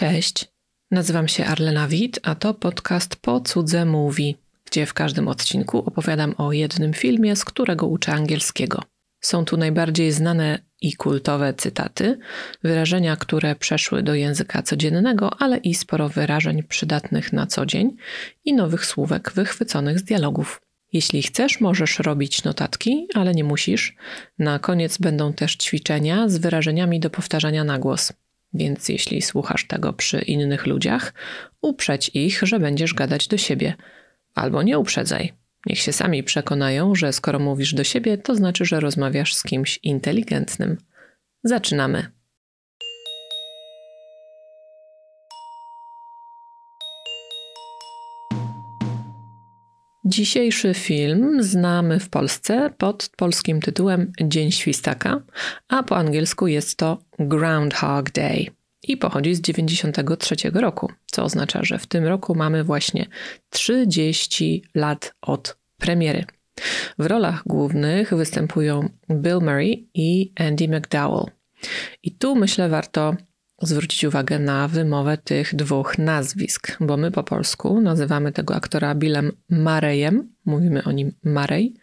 Cześć, nazywam się Arlena Wit, a to podcast Po Cudze Mówi, gdzie w każdym odcinku opowiadam o jednym filmie, z którego uczę angielskiego. Są tu najbardziej znane i kultowe cytaty, wyrażenia, które przeszły do języka codziennego, ale i sporo wyrażeń przydatnych na co dzień i nowych słówek wychwyconych z dialogów. Jeśli chcesz, możesz robić notatki, ale nie musisz. Na koniec będą też ćwiczenia z wyrażeniami do powtarzania na głos. Więc jeśli słuchasz tego przy innych ludziach, uprzedź ich, że będziesz gadać do siebie. Albo nie uprzedzaj. Niech się sami przekonają, że skoro mówisz do siebie, to znaczy, że rozmawiasz z kimś inteligentnym. Zaczynamy. Dzisiejszy film znamy w Polsce pod polskim tytułem Dzień Świstaka, a po angielsku jest to Groundhog Day i pochodzi z 93 roku, co oznacza, że w tym roku mamy właśnie 30 lat od premiery. W rolach głównych występują Bill Murray i Andy McDowell. I tu myślę warto zwrócić uwagę na wymowę tych dwóch nazwisk, bo my po polsku nazywamy tego aktora Billem Murrayem, mówimy o nim Murray,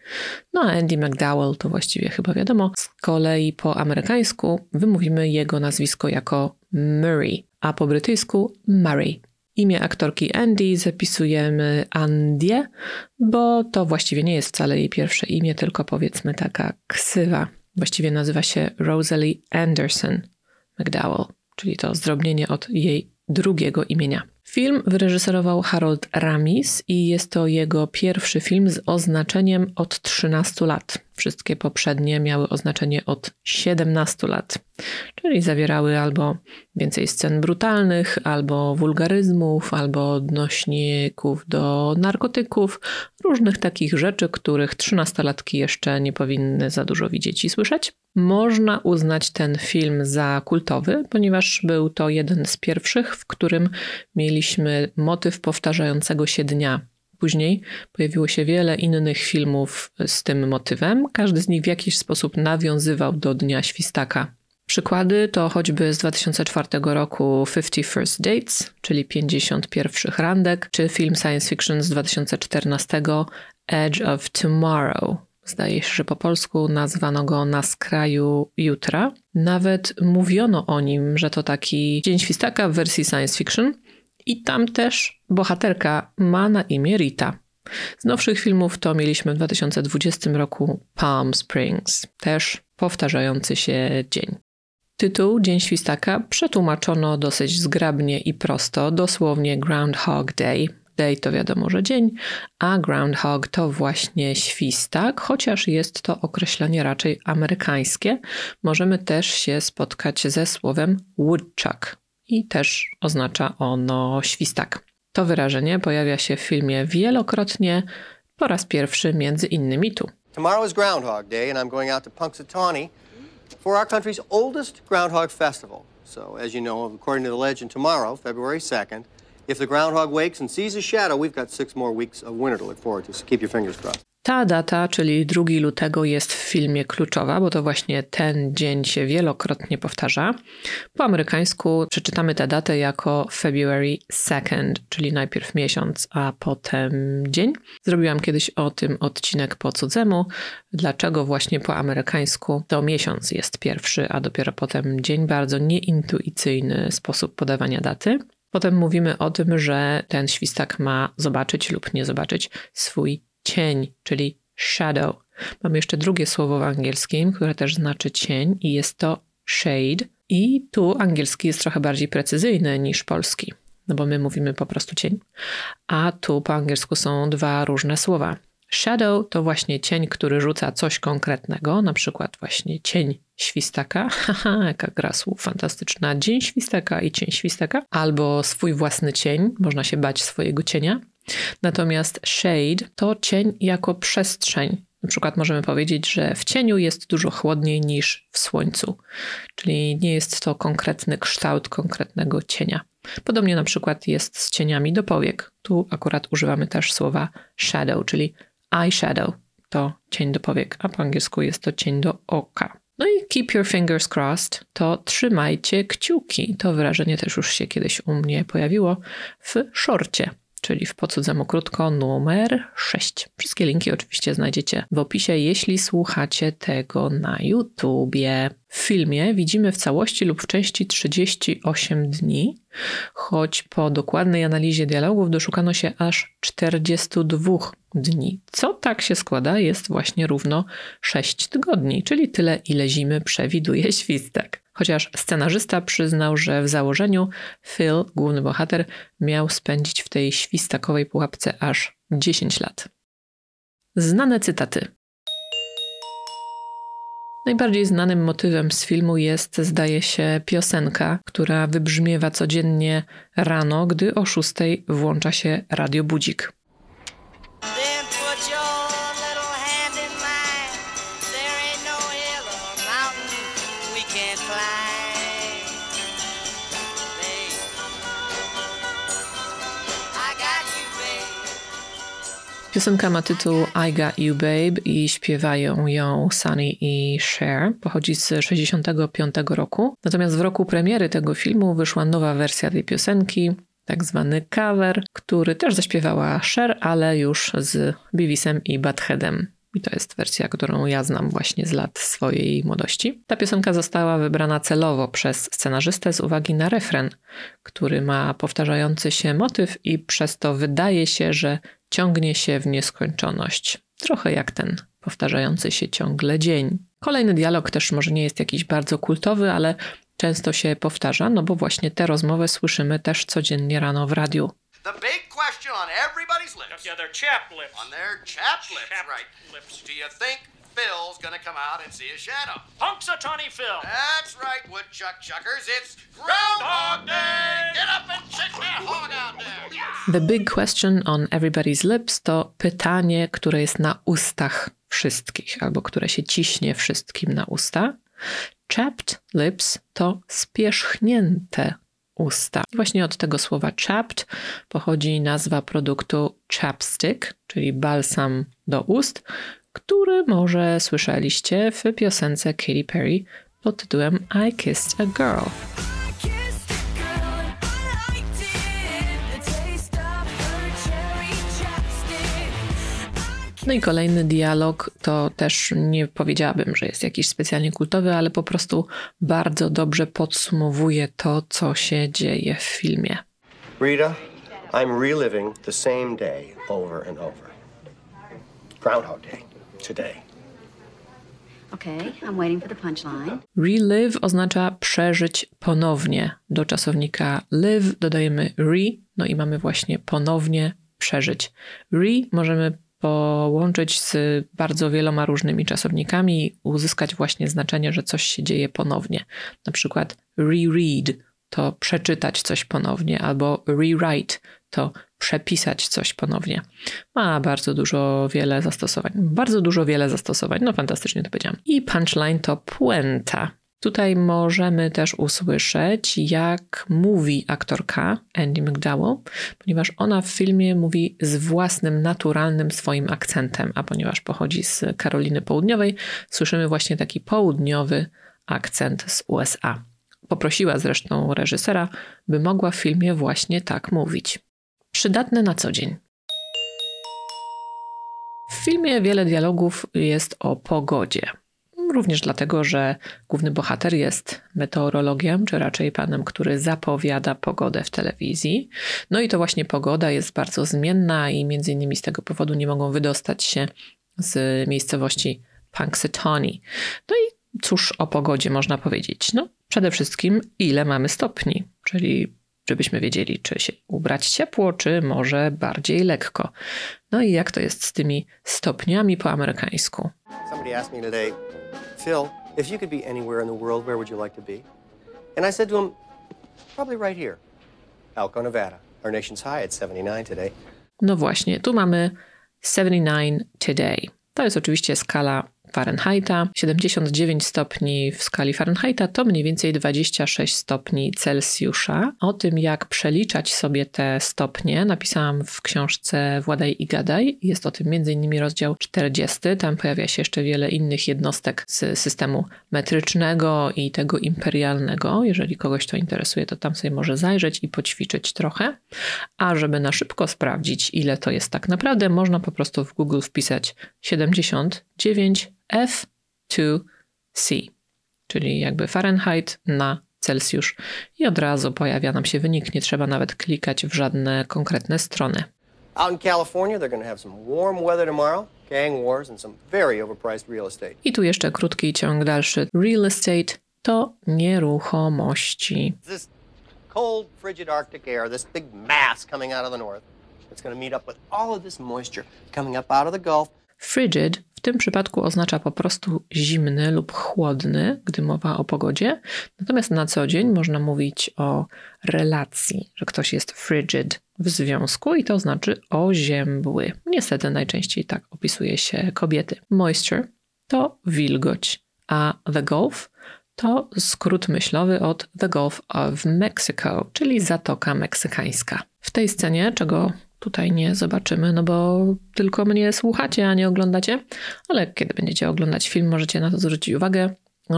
no a Andy McDowell to właściwie chyba wiadomo. Z kolei po amerykańsku wymówimy jego nazwisko jako Murray, a po brytyjsku Murray. Imię aktorki Andy zapisujemy Andie, bo to właściwie nie jest wcale jej pierwsze imię, tylko powiedzmy taka ksywa. Właściwie nazywa się Rosalie Anderson McDowell czyli to zdrobnienie od jej drugiego imienia. Film wyreżyserował Harold Ramis i jest to jego pierwszy film z oznaczeniem od 13 lat. Wszystkie poprzednie miały oznaczenie od 17 lat, czyli zawierały albo więcej scen brutalnych, albo wulgaryzmów, albo odnośników do narkotyków, różnych takich rzeczy, których trzynastolatki jeszcze nie powinny za dużo widzieć i słyszeć. Można uznać ten film za kultowy, ponieważ był to jeden z pierwszych, w którym mieliśmy motyw powtarzającego się dnia. Później pojawiło się wiele innych filmów z tym motywem. Każdy z nich w jakiś sposób nawiązywał do Dnia Świstaka. Przykłady to choćby z 2004 roku 50 First Dates, czyli 50 pierwszych randek, czy film science fiction z 2014 Edge of Tomorrow. Zdaje się, że po polsku nazwano go Na skraju jutra. Nawet mówiono o nim, że to taki Dzień Świstaka w wersji science fiction. I tam też bohaterka ma na imię Rita. Z nowszych filmów to mieliśmy w 2020 roku Palm Springs, też powtarzający się dzień. Tytuł Dzień Świstaka przetłumaczono dosyć zgrabnie i prosto, dosłownie Groundhog Day. Day to wiadomo, że dzień, a groundhog to właśnie świstak, chociaż jest to określenie raczej amerykańskie. Możemy też się spotkać ze słowem woodchuck i też oznacza ono świstak. To wyrażenie pojawia się w filmie wielokrotnie, po raz pierwszy między innymi tu. Tomorrow is Groundhog Day and I'm going out to Punxsutawney for our country's oldest Groundhog Festival. So, as you know, according to the legend, tomorrow, February 2nd, if the groundhog wakes and sees a shadow, we've got six more weeks of winter to look forward to. So keep your fingers crossed. Ta data, czyli 2 lutego, jest w filmie kluczowa, bo to właśnie ten dzień się wielokrotnie powtarza. Po amerykańsku przeczytamy tę datę jako February 2nd, czyli najpierw miesiąc, a potem dzień. Zrobiłam kiedyś o tym odcinek po cudzemu, dlaczego właśnie po amerykańsku to miesiąc jest pierwszy, a dopiero potem dzień. Bardzo nieintuicyjny sposób podawania daty. Potem mówimy o tym, że ten świstak ma zobaczyć lub nie zobaczyć swój cień, czyli shadow. Mamy jeszcze drugie słowo w angielskim, które też znaczy cień i jest to shade. I tu angielski jest trochę bardziej precyzyjny niż polski, no bo my mówimy po prostu cień, a tu po angielsku są dwa różne słowa. Shadow to właśnie cień, który rzuca coś konkretnego, na przykład właśnie cień świstaka, haha, jaka gra słów fantastyczna, dzień świstaka i cień świstaka, albo swój własny cień, można się bać swojego cienia. Natomiast shade to cień jako przestrzeń. Na przykład możemy powiedzieć, że w cieniu jest dużo chłodniej niż w słońcu, czyli nie jest to konkretny kształt konkretnego cienia. Podobnie na przykład jest z cieniami do powiek. Tu akurat używamy też słowa shadow, czyli eyeshadow to cień do powiek, a po angielsku jest to cień do oka. No i keep your fingers crossed to trzymajcie kciuki. To wyrażenie też już się kiedyś u mnie pojawiło w szorcie czyli w po krótko numer 6. Wszystkie linki oczywiście znajdziecie w opisie, jeśli słuchacie tego na YouTubie. W filmie widzimy w całości lub w części 38 dni, choć po dokładnej analizie dialogów doszukano się aż 42 dni. Co tak się składa, jest właśnie równo 6 tygodni, czyli tyle, ile zimy przewiduje świstek. Chociaż scenarzysta przyznał, że w założeniu Phil, główny bohater, miał spędzić w tej świstakowej pułapce aż 10 lat. Znane cytaty. Najbardziej znanym motywem z filmu jest, zdaje się, piosenka, która wybrzmiewa codziennie rano, gdy o 6 włącza się radiobudzik. Piosenka ma tytuł I Got You Babe i śpiewają ją Sunny i Cher. Pochodzi z 65 roku. Natomiast w roku premiery tego filmu wyszła nowa wersja tej piosenki, tak zwany cover, który też zaśpiewała Cher, ale już z Beavisem i Buttheadem. I to jest wersja, którą ja znam właśnie z lat swojej młodości. Ta piosenka została wybrana celowo przez scenarzystę z uwagi na refren, który ma powtarzający się motyw i przez to wydaje się, że ciągnie się w nieskończoność. Trochę jak ten powtarzający się ciągle dzień. Kolejny dialog też może nie jest jakiś bardzo kultowy, ale często się powtarza, no bo właśnie tę rozmowę słyszymy też codziennie rano w radiu. The big question on everybody's lips. Yeah, their chap lips. On their chap lips, chap right. Lips. Do you think Phil's gonna come out and see a shadow? Punk's a Tawny Phil. That's right, woodchuck chuckers. It's Groundhog Day. Get up and check that hog out there. The big question on everybody's lips to pytanie, które jest na ustach wszystkich, albo które się ciśnie wszystkim na usta. Chapped lips to spierzchnięte usta. I właśnie od tego słowa chapped pochodzi nazwa produktu chapstick, czyli balsam do ust, który może słyszeliście w piosence Katy Perry pod tytułem I Kissed a Girl. No i kolejny dialog to też nie powiedziałabym, że jest jakiś specjalnie kultowy, ale po prostu bardzo dobrze podsumowuje to, co się dzieje w filmie. Rita, I'm reliving the same day over and over. Groundhog Day, today. Okay, I'm waiting for the punchline. Relive oznacza przeżyć ponownie. Do czasownika live dodajemy re, no i mamy właśnie ponownie przeżyć. Re możemy połączyć z bardzo wieloma różnymi czasownikami i uzyskać właśnie znaczenie, że coś się dzieje ponownie. Na przykład reread to przeczytać coś ponownie, albo rewrite to przepisać coś ponownie. Ma bardzo dużo, wiele zastosowań. Bardzo dużo, wiele zastosowań. No fantastycznie to powiedziałam. I punchline to puenta. Tutaj możemy też usłyszeć, jak mówi aktorka Andy McDowell, ponieważ ona w filmie mówi z własnym, naturalnym swoim akcentem, a ponieważ pochodzi z Karoliny Południowej, słyszymy właśnie taki południowy akcent z USA. Poprosiła zresztą reżysera, by mogła w filmie właśnie tak mówić. Przydatne na co dzień. W filmie wiele dialogów jest o pogodzie. Również dlatego, że główny bohater jest meteorologiem, czy raczej panem, który zapowiada pogodę w telewizji. No i to właśnie pogoda jest bardzo zmienna i między innymi z tego powodu nie mogą wydostać się z miejscowości Punxsutawney. No i cóż o pogodzie można powiedzieć? No przede wszystkim ile mamy stopni, czyli żebyśmy wiedzieli, czy się ubrać ciepło, czy może bardziej lekko. No i jak to jest z tymi stopniami po amerykańsku? Somebody asked me today, Phil, if you could be anywhere in the world, where would you like to be? And I said to him, probably right here, Nevada. Our nation's high at 79 today. No właśnie, tu mamy 79 today. To jest oczywiście skala Fahrenheita. 79 stopni w skali Fahrenheita to mniej więcej 26 stopni Celsjusza. O tym, jak przeliczać sobie te stopnie, napisałam w książce Władaj i Gadaj. Jest o tym m.in. rozdział 40. Tam pojawia się jeszcze wiele innych jednostek z systemu metrycznego i tego imperialnego. Jeżeli kogoś to interesuje, to tam sobie może zajrzeć i poćwiczyć trochę. A żeby na szybko sprawdzić, ile to jest tak naprawdę, można po prostu w Google wpisać 79 F2C, czyli jakby Fahrenheit na Celsjusz i od razu pojawia nam się wynik, nie trzeba nawet klikać w żadne konkretne strony. Out in California, they're going to have some warm weather tomorrow, gang wars, and some very overpriced real estate. I tu jeszcze krótki ciąg dalszy. Real estate to nieruchomości. This cold, frigid Arctic air, this big mass coming out of the north, it's going to meet up with all of this moisture coming up out of the Gulf. Frigid w tym przypadku oznacza po prostu zimny lub chłodny, gdy mowa o pogodzie. Natomiast na co dzień można mówić o relacji, że ktoś jest frigid w związku i to znaczy oziębły. Niestety najczęściej tak opisuje się kobiety. Moisture to wilgoć, a the Gulf to skrót myślowy od The Gulf of Mexico, czyli Zatoka Meksykańska. W tej scenie, czego tutaj nie zobaczymy, no bo tylko mnie słuchacie, a nie oglądacie, ale kiedy będziecie oglądać film, możecie na to zwrócić uwagę,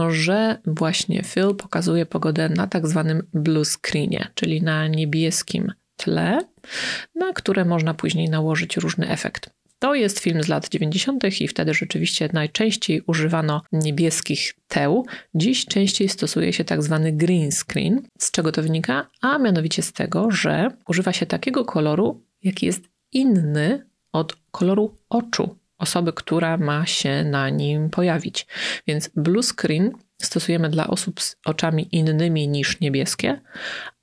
że właśnie Phil pokazuje pogodę na tak zwanym blue screenie, czyli na niebieskim tle, na które można później nałożyć różny efekt. To jest film z lat 90. i wtedy rzeczywiście najczęściej używano niebieskich teł. Dziś częściej stosuje się tak zwany green screen. Z czego to wynika? A mianowicie z tego, że używa się takiego koloru, jaki jest inny od koloru oczu osoby, która ma się na nim pojawić. Więc blue screen stosujemy dla osób z oczami innymi niż niebieskie,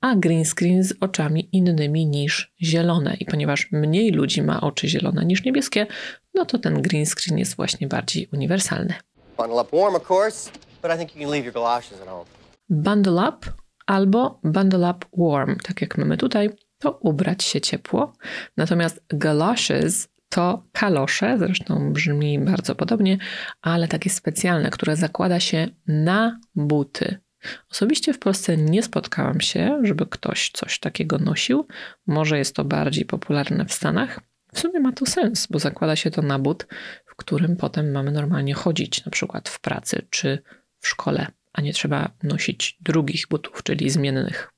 a green screen z oczami innymi niż zielone. I ponieważ mniej ludzi ma oczy zielone niż niebieskie, no to ten green screen jest właśnie bardziej uniwersalny. Bundle up warm, of course, but I think you can leave your galoshes at home. Bundle up albo bundle up warm, tak jak mamy tutaj, to ubrać się ciepło. Natomiast galoshes to kalosze, zresztą brzmi bardzo podobnie, ale takie specjalne, które zakłada się na buty. Osobiście w Polsce nie spotkałam się, żeby ktoś coś takiego nosił. Może jest to bardziej popularne w Stanach. W sumie ma to sens, bo zakłada się to na but, w którym potem mamy normalnie chodzić, na przykład w pracy czy w szkole a nie trzeba nosić drugich butów, czyli zmiennych.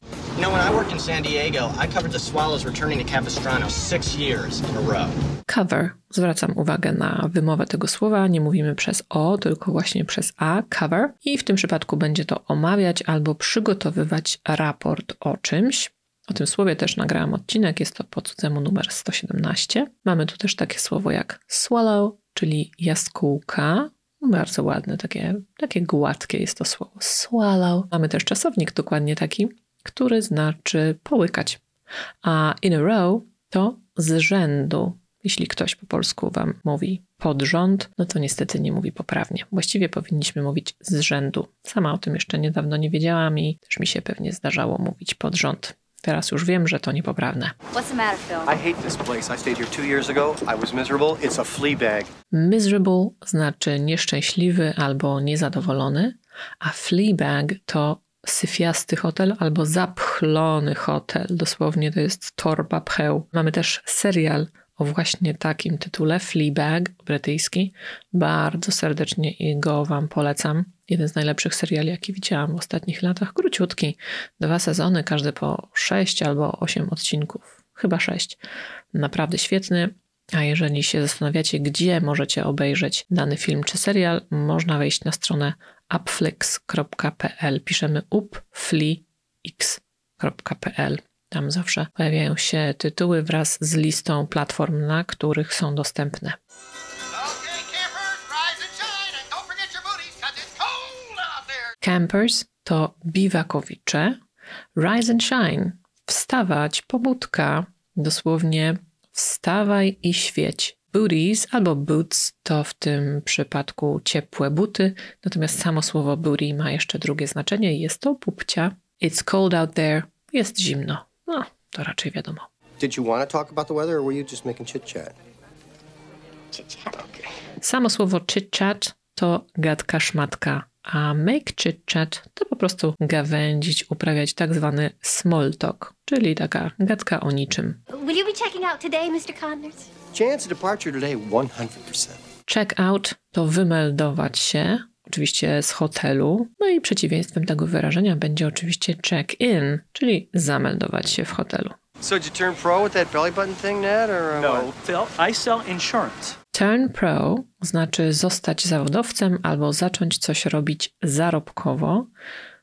Cover. Zwracam uwagę na wymowę tego słowa. Nie mówimy przez O, tylko właśnie przez A. Cover. I w tym przypadku będzie to omawiać albo przygotowywać raport o czymś. O tym słowie też nagrałam odcinek, jest to po cudzemu numer 117. Mamy tu też takie słowo jak swallow, czyli jaskółka, bardzo ładne, takie, takie gładkie jest to słowo. Swallow. Mamy też czasownik dokładnie taki, który znaczy połykać. A in a row to z rzędu. Jeśli ktoś po polsku wam mówi pod rząd, no to niestety nie mówi poprawnie. Właściwie powinniśmy mówić z rzędu. Sama o tym jeszcze niedawno nie wiedziałam i też mi się pewnie zdarzało mówić pod rząd. Teraz już wiem, że to niepoprawne. What's the matter, Phil? I hate this place. I stayed here two years ago. I was miserable. It's a flea bag. Miserable znaczy nieszczęśliwy albo niezadowolony, a Fleabag to syfiasty hotel albo zapchlony hotel. Dosłownie to jest torba pcheł. Mamy też serial o właśnie takim tytule Fleabag, brytyjski. Bardzo serdecznie go Wam polecam. Jeden z najlepszych seriali, jaki widziałam w ostatnich latach. Króciutki. Dwa sezony, każdy po sześć albo osiem odcinków. Chyba sześć. Naprawdę świetny. A jeżeli się zastanawiacie, gdzie możecie obejrzeć dany film czy serial, można wejść na stronę upflix.pl. Piszemy upflix.pl. Tam zawsze pojawiają się tytuły wraz z listą platform, na których są dostępne. Campers to biwakowicze. Rise and shine. Wstawać, pobudka. Dosłownie wstawaj i świeć. Booties albo boots to w tym przypadku ciepłe buty, natomiast samo słowo booty ma jeszcze drugie znaczenie i jest to pupcia. It's cold out there. Jest zimno. No, to raczej wiadomo. Did you want to talk about the weather, or were you just making chit chat? Samo słowo chit-chat to gadka szmatka, a make chit chat to po prostu gawędzić, uprawiać tak zwany small talk, czyli taka gadka o niczym. Will you be checking out today, Mr. Connors? Chance of departure today, 100%. Check out to wymeldować się, oczywiście z hotelu. No i przeciwieństwem tego wyrażenia będzie oczywiście check in, czyli zameldować się w hotelu. So did you turn pro with that belly button thing, Ned, or No? Phil, I sell insurance. Turn pro znaczy zostać zawodowcem albo zacząć coś robić zarobkowo.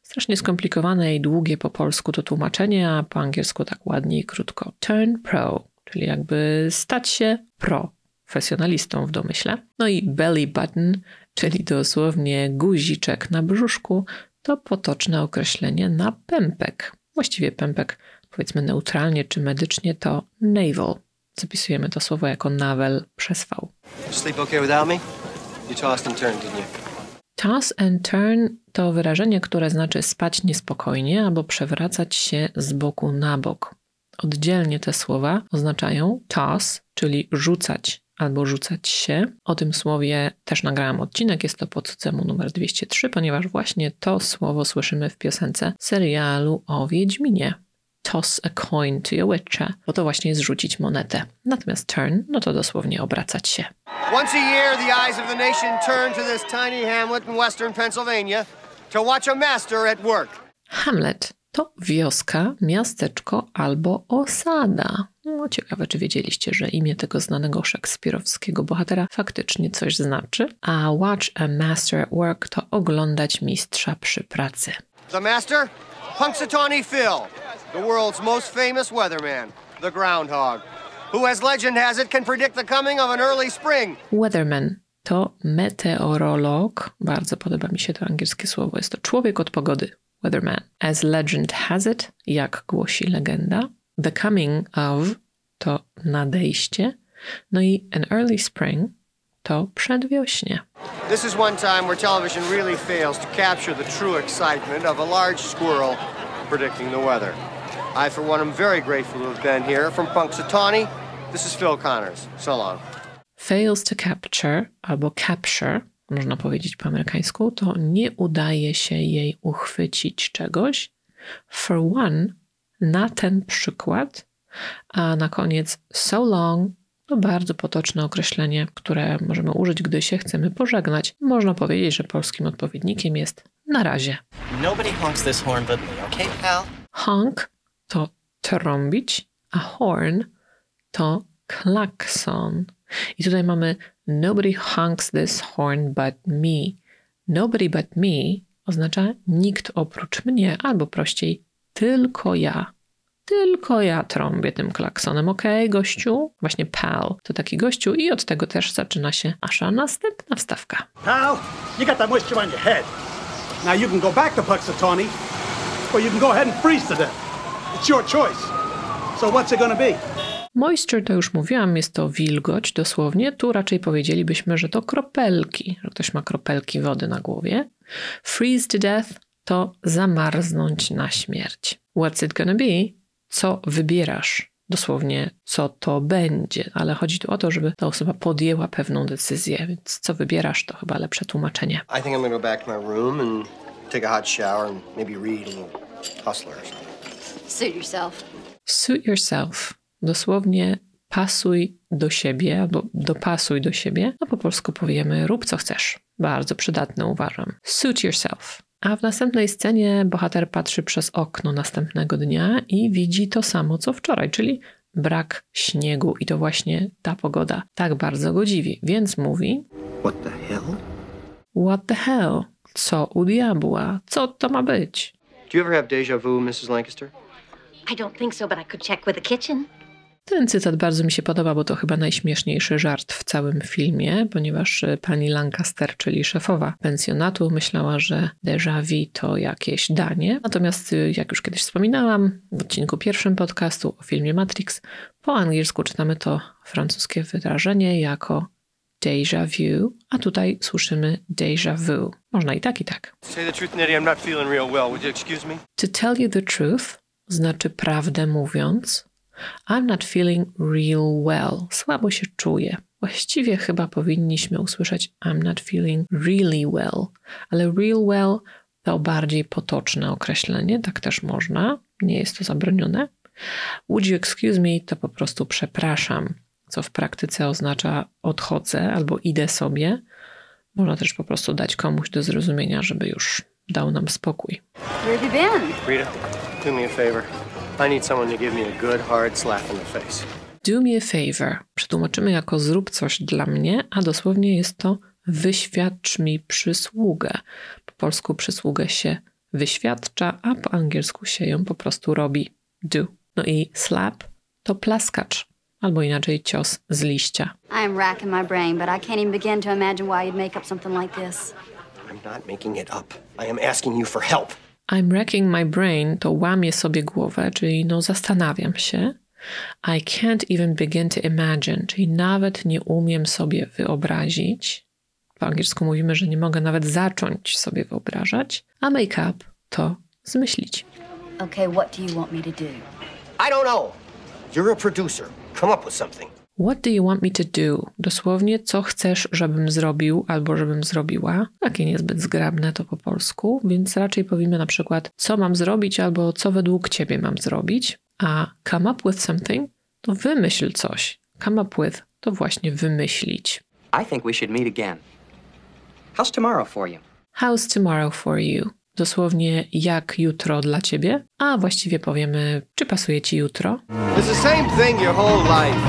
Strasznie skomplikowane i długie po polsku to tłumaczenie, a po angielsku tak ładnie i krótko. Turn pro, czyli jakby stać się pro, profesjonalistą w domyśle. No i belly button, czyli dosłownie guziczek na brzuszku, to potoczne określenie na pępek. Właściwie pępek, powiedzmy neutralnie czy medycznie, to navel. Zapisujemy to słowo jako navel przez V. Sleep okay without me? You tossed and turned, didn't you? Toss and turn to wyrażenie, które znaczy spać niespokojnie albo przewracać się z boku na bok. Oddzielnie te słowa oznaczają toss, czyli rzucać albo rzucać się. O tym słowie też nagrałam odcinek, jest to pod cemu numer 203, ponieważ właśnie to słowo słyszymy w piosence serialu o Wiedźminie. Toss a coin to your witcher, bo to właśnie jest rzucić monetę. Natomiast turn, no to dosłownie obracać się. Once a year, the eyes of the nation turn to this tiny hamlet in western Pennsylvania to watch a master at work. Hamlet to wioska, miasteczko albo osada. No, ciekawe, czy wiedzieliście, że imię tego znanego szekspirowskiego bohatera faktycznie coś znaczy. A watch a master at work to oglądać mistrza przy pracy. The master? Punxsutawney Phil, the world's most famous weatherman, the groundhog, who, as legend has it, can predict the coming of an early spring. Weatherman to meteorolog. Bardzo podoba mi się to angielskie słowo. Jest to człowiek od pogody. Weatherman. As legend has it, jak głosi legenda. The coming of to nadejście. No i an early spring to przedwiośnie. This is one time where television really fails to capture the true excitement of a large squirrel predicting the weather. I, for one, am very grateful to have been here. From Punxsutawney, this is Phil Connors. So long. fails to capture albo capture, można powiedzieć po amerykańsku, to nie udaje się jej uchwycić czegoś. For one, na ten przykład, a na koniec so long to bardzo potoczne określenie, które możemy użyć, gdy się chcemy pożegnać. Można powiedzieć, że polskim odpowiednikiem jest na razie. Nobody honks this horn but me, okay, pal? Honk to trąbić, a horn to klakson. I tutaj mamy nobody honks this horn but me. Nobody but me oznacza nikt oprócz mnie, albo prościej tylko ja. Tylko ja trąbię tym klaksonem, okej, gościu? Właśnie pal to taki gościu i od tego też zaczyna się nasza następna wstawka. Pal, you got that moisture on your head. Now you can go back to Puxatawny, or you can go ahead and freeze to death. It's your choice. So what's it gonna be? Moisture to już mówiłam, jest to wilgoć dosłownie. Tu raczej powiedzielibyśmy, że to kropelki, że ktoś ma kropelki wody na głowie. Freeze to death to zamarznąć na śmierć. What's it gonna be? Co wybierasz? Dosłownie, co to będzie, ale chodzi tu o to, żeby ta osoba podjęła pewną decyzję, więc co wybierasz, to chyba lepsze tłumaczenie. I think I'm gonna go back to my room and take a hot shower and maybe read a little Hustler or something. Suit yourself. Suit yourself. Dosłownie pasuj do siebie albo dopasuj do siebie, a po polsku powiemy rób co chcesz. Bardzo przydatne uważam. Suit yourself. A w następnej scenie bohater patrzy przez okno następnego dnia i widzi to samo co wczoraj, czyli brak śniegu i to właśnie ta pogoda tak bardzo go dziwi, więc mówi What the hell? What the hell? Co u diabła? Co to ma być? Do you ever have deja vu, Mrs. Lancaster? I don't think so, but I could check with the kitchen. Ten cytat bardzo mi się podoba, bo to chyba najśmieszniejszy żart w całym filmie, ponieważ e, pani Lancaster, czyli szefowa pensjonatu, myślała, że déjà vu to jakieś danie. Natomiast, e, jak już kiedyś wspominałam w odcinku pierwszym podcastu o filmie Matrix, po angielsku czytamy to francuskie wyrażenie jako déjà vu, a tutaj słyszymy déjà vu. Można i tak, i tak. To tell you the truth znaczy prawdę mówiąc, I'm not feeling real well. Słabo się czuję. Właściwie chyba powinniśmy usłyszeć I'm not feeling really well, ale real well to bardziej potoczne określenie, tak też można, nie jest to zabronione. Would you excuse me to po prostu przepraszam, co w praktyce oznacza odchodzę albo idę sobie. Można też po prostu dać komuś do zrozumienia, żeby już dał nam spokój. Where have you been? Rita, do me a favor. I need someone to give me a good hard slap in the face. Do me a favor przetłumaczymy jako zrób coś dla mnie, a dosłownie jest to wyświadcz mi przysługę. Po polsku przysługę się wyświadcza, a po angielsku się ją po prostu robi. Do. No i slap to plaskacz, albo inaczej cios z liścia. I am racking my brain, but I can't even begin to imagine why you'd make up something like this. I'm not making it up. I am asking you for help. I'm racking my brain to łamię sobie głowę, czyli no zastanawiam się. I can't even begin to imagine, czyli nawet nie umiem sobie wyobrazić. Po angielsku mówimy, że nie mogę nawet zacząć sobie wyobrażać, a make up to zmyślić. Okay, what do you want me to do? I don't know. You're a producer. Come up with something. What do you want me to do? Dosłownie, co chcesz, żebym zrobił albo żebym zrobiła. Takie niezbyt zgrabne to po polsku, więc raczej powiemy na przykład, co mam zrobić albo co według ciebie mam zrobić. A come up with something to wymyśl coś. Come up with to właśnie wymyślić. I think we should meet again. How's tomorrow for you? How's tomorrow for you? Dosłownie jak jutro dla ciebie, a właściwie powiemy, czy pasuje ci jutro. It's the same thing your whole life.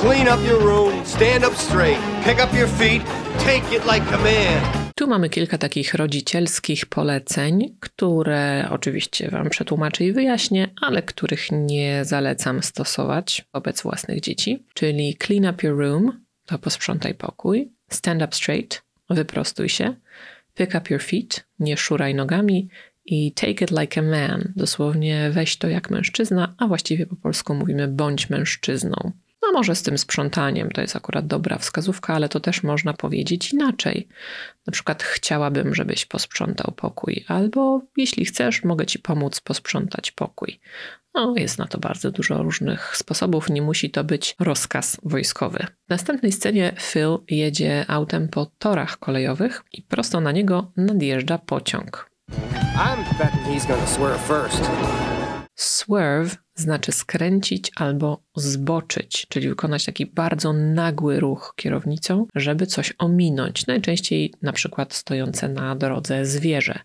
Clean up your room, stand up straight, pick up your feet, take it like a man. Tu mamy kilka takich rodzicielskich poleceń, które oczywiście Wam przetłumaczę i wyjaśnię, ale których nie zalecam stosować wobec własnych dzieci. Czyli clean up your room, to posprzątaj pokój, stand up straight, wyprostuj się, pick up your feet, nie szuraj nogami i take it like a man, dosłownie weź to jak mężczyzna, a właściwie po polsku mówimy bądź mężczyzną. No może z tym sprzątaniem to jest akurat dobra wskazówka, ale to też można powiedzieć inaczej. Na przykład chciałabym, żebyś posprzątał pokój, albo jeśli chcesz, mogę ci pomóc posprzątać pokój. No, jest na to bardzo dużo różnych sposobów, nie musi to być rozkaz wojskowy. W następnej scenie Phil jedzie autem po torach kolejowych i prosto na niego nadjeżdża pociąg. Swerve znaczy skręcić albo zboczyć, czyli wykonać taki bardzo nagły ruch kierownicą, żeby coś ominąć, najczęściej na przykład stojące na drodze zwierzę.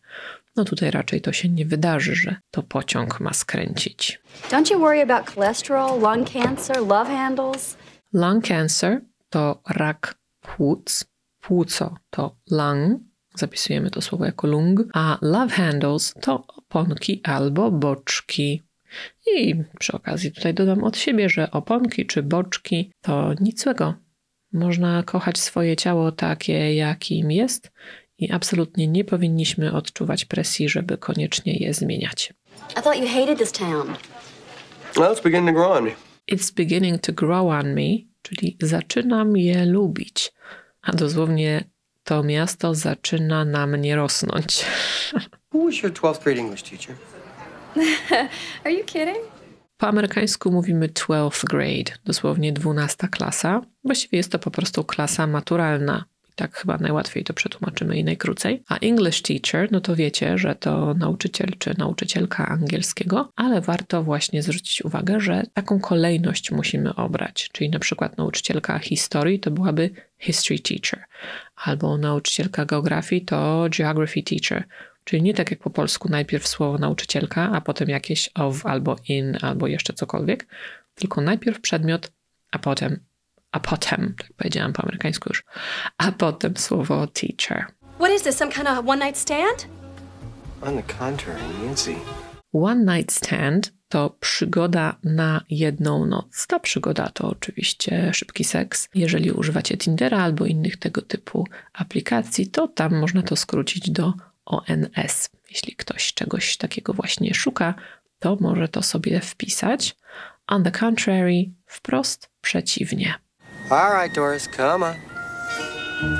No tutaj raczej to się nie wydarzy, że to pociąg ma skręcić. Don't you worry about cholesterol, lung cancer, love handles? Lung cancer to rak płuc, płuco to lung, zapisujemy to słowo jako lung, a love handles to oponki albo boczki. I przy okazji tutaj dodam od siebie, że oponki czy boczki to nic złego. Można kochać swoje ciało takie, jakim jest i absolutnie nie powinniśmy odczuwać presji, żeby koniecznie je zmieniać. I thought you hated this town. Well, it's beginning to grow on me. It's beginning to grow on me, czyli zaczynam je lubić. A dosłownie to miasto zaczyna na mnie rosnąć. Who was your 12th grade English teacher? Are you kidding? Po amerykańsku mówimy 12th grade, dosłownie 12 klasa. Właściwie jest to po prostu klasa maturalna. Tak chyba najłatwiej to przetłumaczymy i najkrócej. A English teacher, no to wiecie, że to nauczyciel czy nauczycielka angielskiego, ale warto właśnie zwrócić uwagę, że taką kolejność musimy obrać. Czyli na przykład nauczycielka historii to byłaby history teacher, albo nauczycielka geografii to geography teacher. Czyli nie tak jak po polsku najpierw słowo nauczycielka, a potem jakieś of albo in, albo jeszcze cokolwiek, tylko najpierw przedmiot, a potem, a potem, tak powiedziałam po amerykańsku już, a potem słowo teacher. What is this, some kind of one night stand? On the contrary, Nancy. One night stand to przygoda na jedną noc. Ta przygoda to oczywiście szybki seks. Jeżeli używacie Tindera albo innych tego typu aplikacji, to tam można to skrócić do ONS. Jeśli ktoś czegoś takiego właśnie szuka, to może to sobie wpisać. On the contrary, wprost przeciwnie. All right, Doris, come on.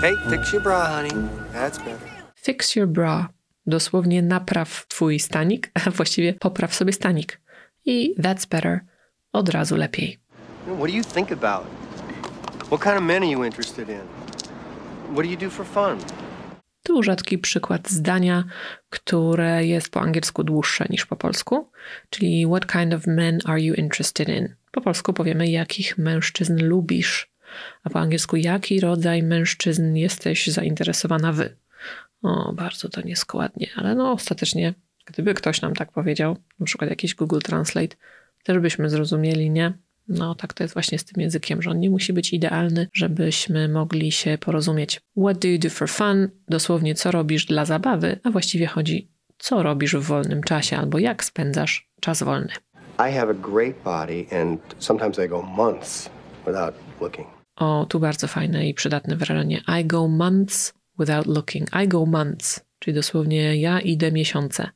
Hey, fix your bra, honey. That's better. Fix your bra. Dosłownie napraw twój stanik, a właściwie popraw sobie stanik. I that's better od razu lepiej. What do you think about? What kind of men are you interested in? What do you do for fun? Tu rzadki przykład zdania, które jest po angielsku dłuższe niż po polsku, czyli What kind of men are you interested in? Po polsku powiemy, jakich mężczyzn lubisz, a po angielsku, jaki rodzaj mężczyzn jesteś zainteresowana wy. O, bardzo to nieskładnie, ale no ostatecznie, gdyby ktoś nam tak powiedział, na przykład jakiś Google Translate, też byśmy zrozumieli, nie? No, tak to jest właśnie z tym językiem, że on nie musi być idealny, żebyśmy mogli się porozumieć. What do you do for fun? Dosłownie, co robisz dla zabawy, a właściwie chodzi, co robisz w wolnym czasie albo jak spędzasz czas wolny. I have a great body, and sometimes I go months without looking. O, tu bardzo fajne i przydatne wyrażenie. I go months without looking. I go months, czyli dosłownie ja idę miesiące.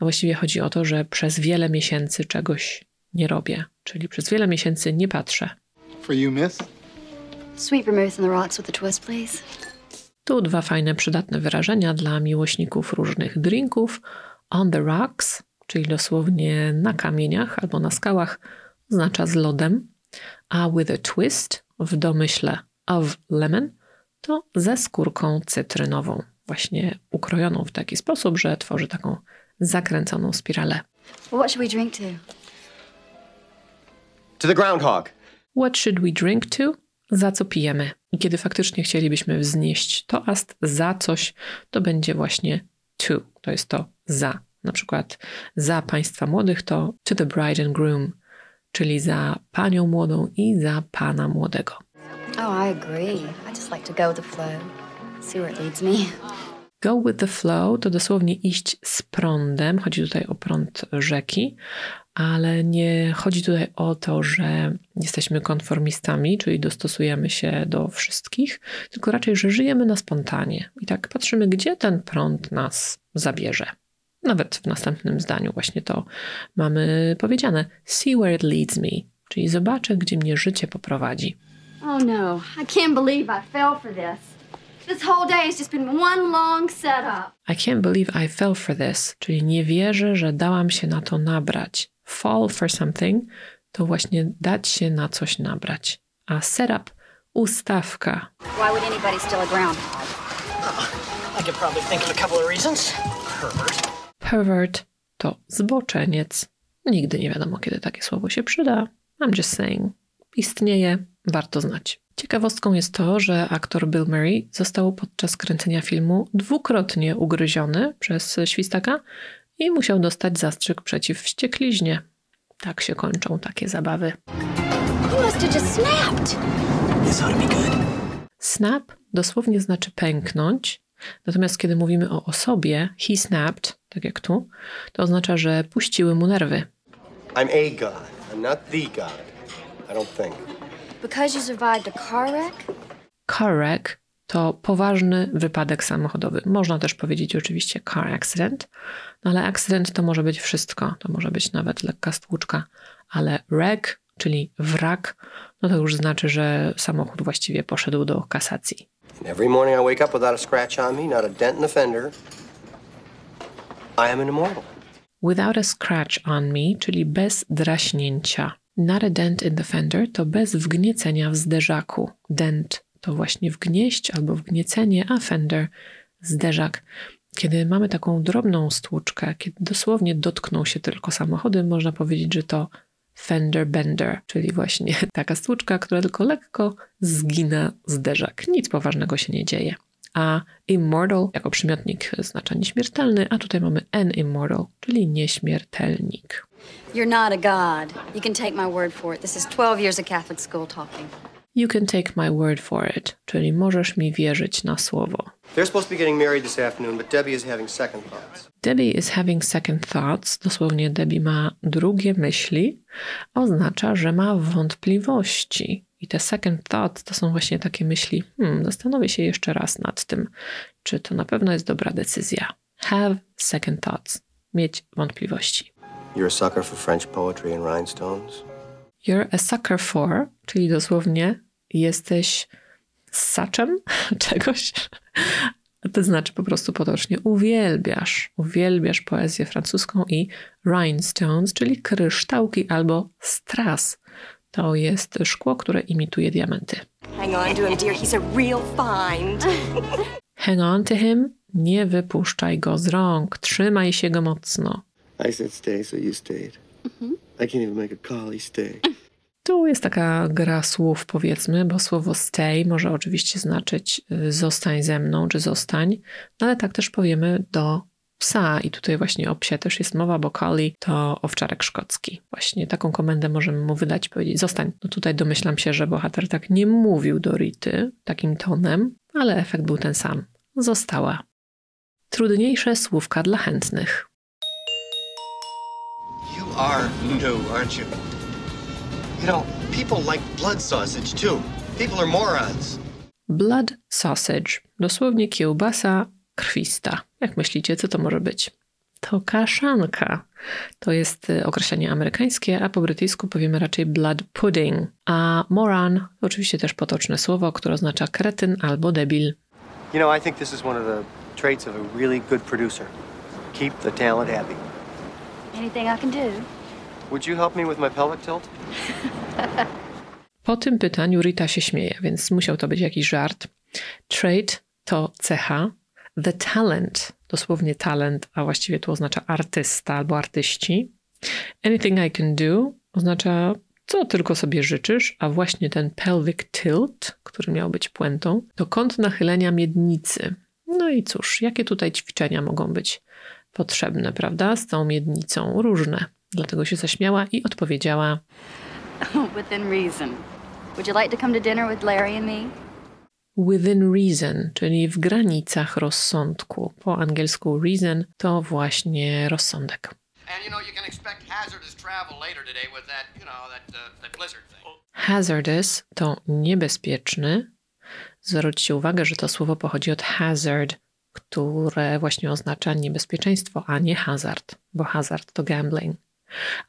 A właściwie chodzi o to, że przez wiele miesięcy czegoś nie robię, czyli przez wiele miesięcy nie patrzę. For you, miss? Sweet vermouth on the rocks with the twist, please. Tu dwa fajne, przydatne wyrażenia dla miłośników różnych drinków. On the rocks, czyli dosłownie na kamieniach albo na skałach, oznacza z lodem, a with a twist w domyśle of lemon to ze skórką cytrynową, właśnie ukrojoną w taki sposób, że tworzy taką zakręconą spiralę. What should we drink to? To the groundhog. What should we drink to? Za co pijemy? I kiedy faktycznie chcielibyśmy wznieść toast za coś, to będzie właśnie to. To jest to za. Na przykład za państwa młodych to to the bride and groom, czyli za panią młodą i za pana młodego. Oh, I agree. I just like to go with the flow. See where it leads me. Go with the flow to dosłownie iść z prądem. Chodzi tutaj o prąd rzeki, ale nie chodzi tutaj o to, że jesteśmy konformistami, czyli dostosujemy się do wszystkich, tylko raczej, że żyjemy na spontanie i tak patrzymy, gdzie ten prąd nas zabierze. Nawet w następnym zdaniu właśnie to mamy powiedziane: See where it leads me, czyli zobaczę, gdzie mnie życie poprowadzi. Oh no, I can't believe I fell for this. This whole day has just been one long setup. I can't believe I fell for this, czyli nie wierzę, że dałam się na to nabrać. Fall for something to właśnie dać się na coś nabrać. A setup ustawka. Why would anybody steal a groundhog? I could probably think of a couple of reasons. Pervert. Pervert to zboczeniec. Nigdy nie wiadomo, kiedy takie słowo się przyda. I'm just saying. Istnieje, warto znać. Ciekawostką jest to, że aktor Bill Murray został podczas kręcenia filmu dwukrotnie ugryziony przez świstaka i musiał dostać zastrzyk przeciw wściekliźnie. Tak się kończą takie zabawy. Snap dosłownie znaczy pęknąć, natomiast kiedy mówimy o osobie, he snapped, tak jak tu, to oznacza, że puściły mu nerwy. I'm a god. I'm not the god. I don't think. Because you survived a car wreck? Car wreck to poważny wypadek samochodowy. Można też powiedzieć oczywiście car accident, no ale accident to może być wszystko. To może być nawet lekka stłuczka, ale wreck, czyli wrak, no to już znaczy, że samochód właściwie poszedł do kasacji. And every morning I wake up without a scratch on me, not a dent in the fender. I am an immortal. Without a scratch on me, czyli bez draśnięcia. Not a dent in the fender to bez wgniecenia w zderzaku. Dent to właśnie wgnieść albo wgniecenie, a fender zderzak. Kiedy mamy taką drobną stłuczkę, kiedy dosłownie dotkną się tylko samochody, można powiedzieć, że to fender bender, czyli właśnie taka stłuczka, która tylko lekko zgina zderzak. Nic poważnego się nie dzieje. A immortal jako przymiotnik oznacza nieśmiertelny, a tutaj mamy an immortal, czyli nieśmiertelnik. You're not a god. You can take my word for it. This is 12 years of Catholic school talking. You can take my word for it, czyli możesz mi wierzyć na słowo. They're supposed to be getting married this afternoon, but Debbie is having second thoughts. Debbie is having second thoughts, dosłownie Debbie ma drugie myśli, oznacza, że ma wątpliwości. I te second thoughts to są właśnie takie myśli, hmm, zastanowię się jeszcze raz nad tym, czy to na pewno jest dobra decyzja. Have second thoughts, mieć wątpliwości. You're a sucker for French poetry and rhinestones. You're a sucker for, czyli dosłownie jesteś saczem czegoś To znaczy po prostu potocznie uwielbiasz. Uwielbiasz poezję francuską i rhinestones, czyli kryształki albo strass. To jest szkło, które imituje diamenty. Hang on to him, dear. He's a real find. Hang on to him, nie wypuszczaj go z rąk, trzymaj się go mocno. I said stay, so you stayed. I can't even make a collie stay. Tu jest taka gra słów, powiedzmy, bo słowo stay może oczywiście znaczyć y, zostań ze mną, czy zostań, no ale tak też powiemy do psa i tutaj właśnie o psie też jest mowa, bo collie to owczarek szkocki. Właśnie taką komendę możemy mu wydać powiedzieć zostań. No tutaj domyślam się, że bohater tak nie mówił do Rity takim tonem, ale efekt był ten sam. Została. Trudniejsze słówka dla chętnych. You are new, aren't you? You know, people like blood sausage too. People are morons. Blood sausage, dosłownie kiełbasa krwista. Jak myślicie, co to może być? To kaszanka. To jest y, określenie amerykańskie, a po brytyjsku powiemy raczej blood pudding. A moron to oczywiście też potoczne słowo, które oznacza kretyn albo debil. You know, I think this is one of the traits of a really good producer. Keep the talent happy. Anything I can do? Would you help me with my pelvic tilt? Po tym pytaniu Rita się śmieje, więc musiał to być jakiś żart. Trait to cecha. The talent, dosłownie talent, a właściwie tu oznacza artysta albo artyści. Anything I can do oznacza co tylko sobie życzysz, a właśnie ten pelvic tilt, który miał być puentą, to kąt nachylenia miednicy. No i cóż, jakie tutaj ćwiczenia mogą być potrzebne, prawda? Z tą miednicą różne. Dlatego się zaśmiała i odpowiedziała: Within reason. Would you like to come to dinner with Larry and me? within reason, czyli w granicach rozsądku. Po angielsku reason to właśnie rozsądek. And you know, you can expect hazardous travel later today with that, you know, that, uh, that blizzard thing. Hazardous to niebezpieczny. Zwróćcie uwagę, że to słowo pochodzi od hazard, które właśnie oznacza niebezpieczeństwo, a nie hazard, bo hazard to gambling.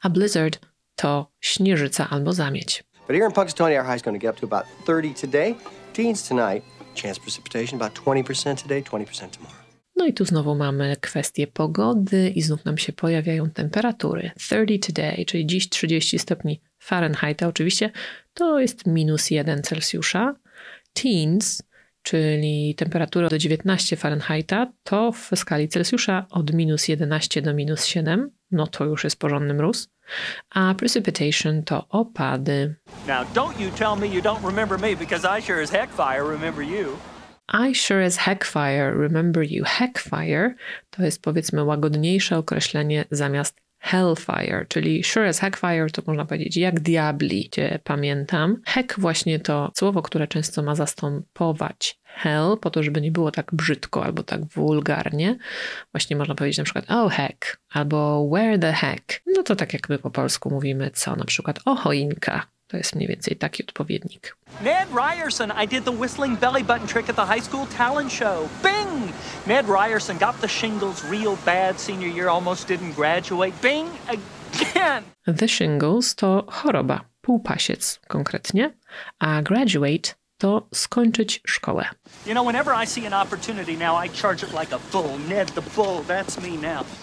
A blizzard to śnieżyca albo zamieć. But here in Punxsutawney, our high's going to get up to about 30 today. Teens tonight. Chance precipitation about 20% today, 20% tomorrow. No i tu znowu mamy kwestię pogody i znów nam się pojawiają temperatury. 30 today, czyli dziś 30 stopni Fahrenheita oczywiście, to jest minus 1 Celsjusza. Teens, czyli temperatura do 19 Fahrenheita, to w skali Celsjusza od minus 11 do minus 7, no to już jest porządny mróz. A precipitation to opady. Now, don't you tell me you don't remember me because I sure as heck fire remember you. I sure as heckfire remember you. Heckfire to jest powiedzmy łagodniejsze określenie zamiast hellfire, czyli sure as heckfire to można powiedzieć jak diabli cię pamiętam. Heck właśnie to słowo, które często ma zastępować hell, po to, żeby nie było tak brzydko albo tak wulgarnie. Właśnie można powiedzieć na przykład oh heck albo where the heck. No to tak jak my po polsku mówimy co, na przykład o choinka. To jest mniej więcej taki odpowiednik. Ned Ryerson, I did the whistling belly button trick at the high school talent show. Bing! Ned Ryerson got the shingles real bad senior year, almost didn't graduate. Bing! Again! The shingles to choroba, półpasiec konkretnie, a graduate to skończyć szkołę.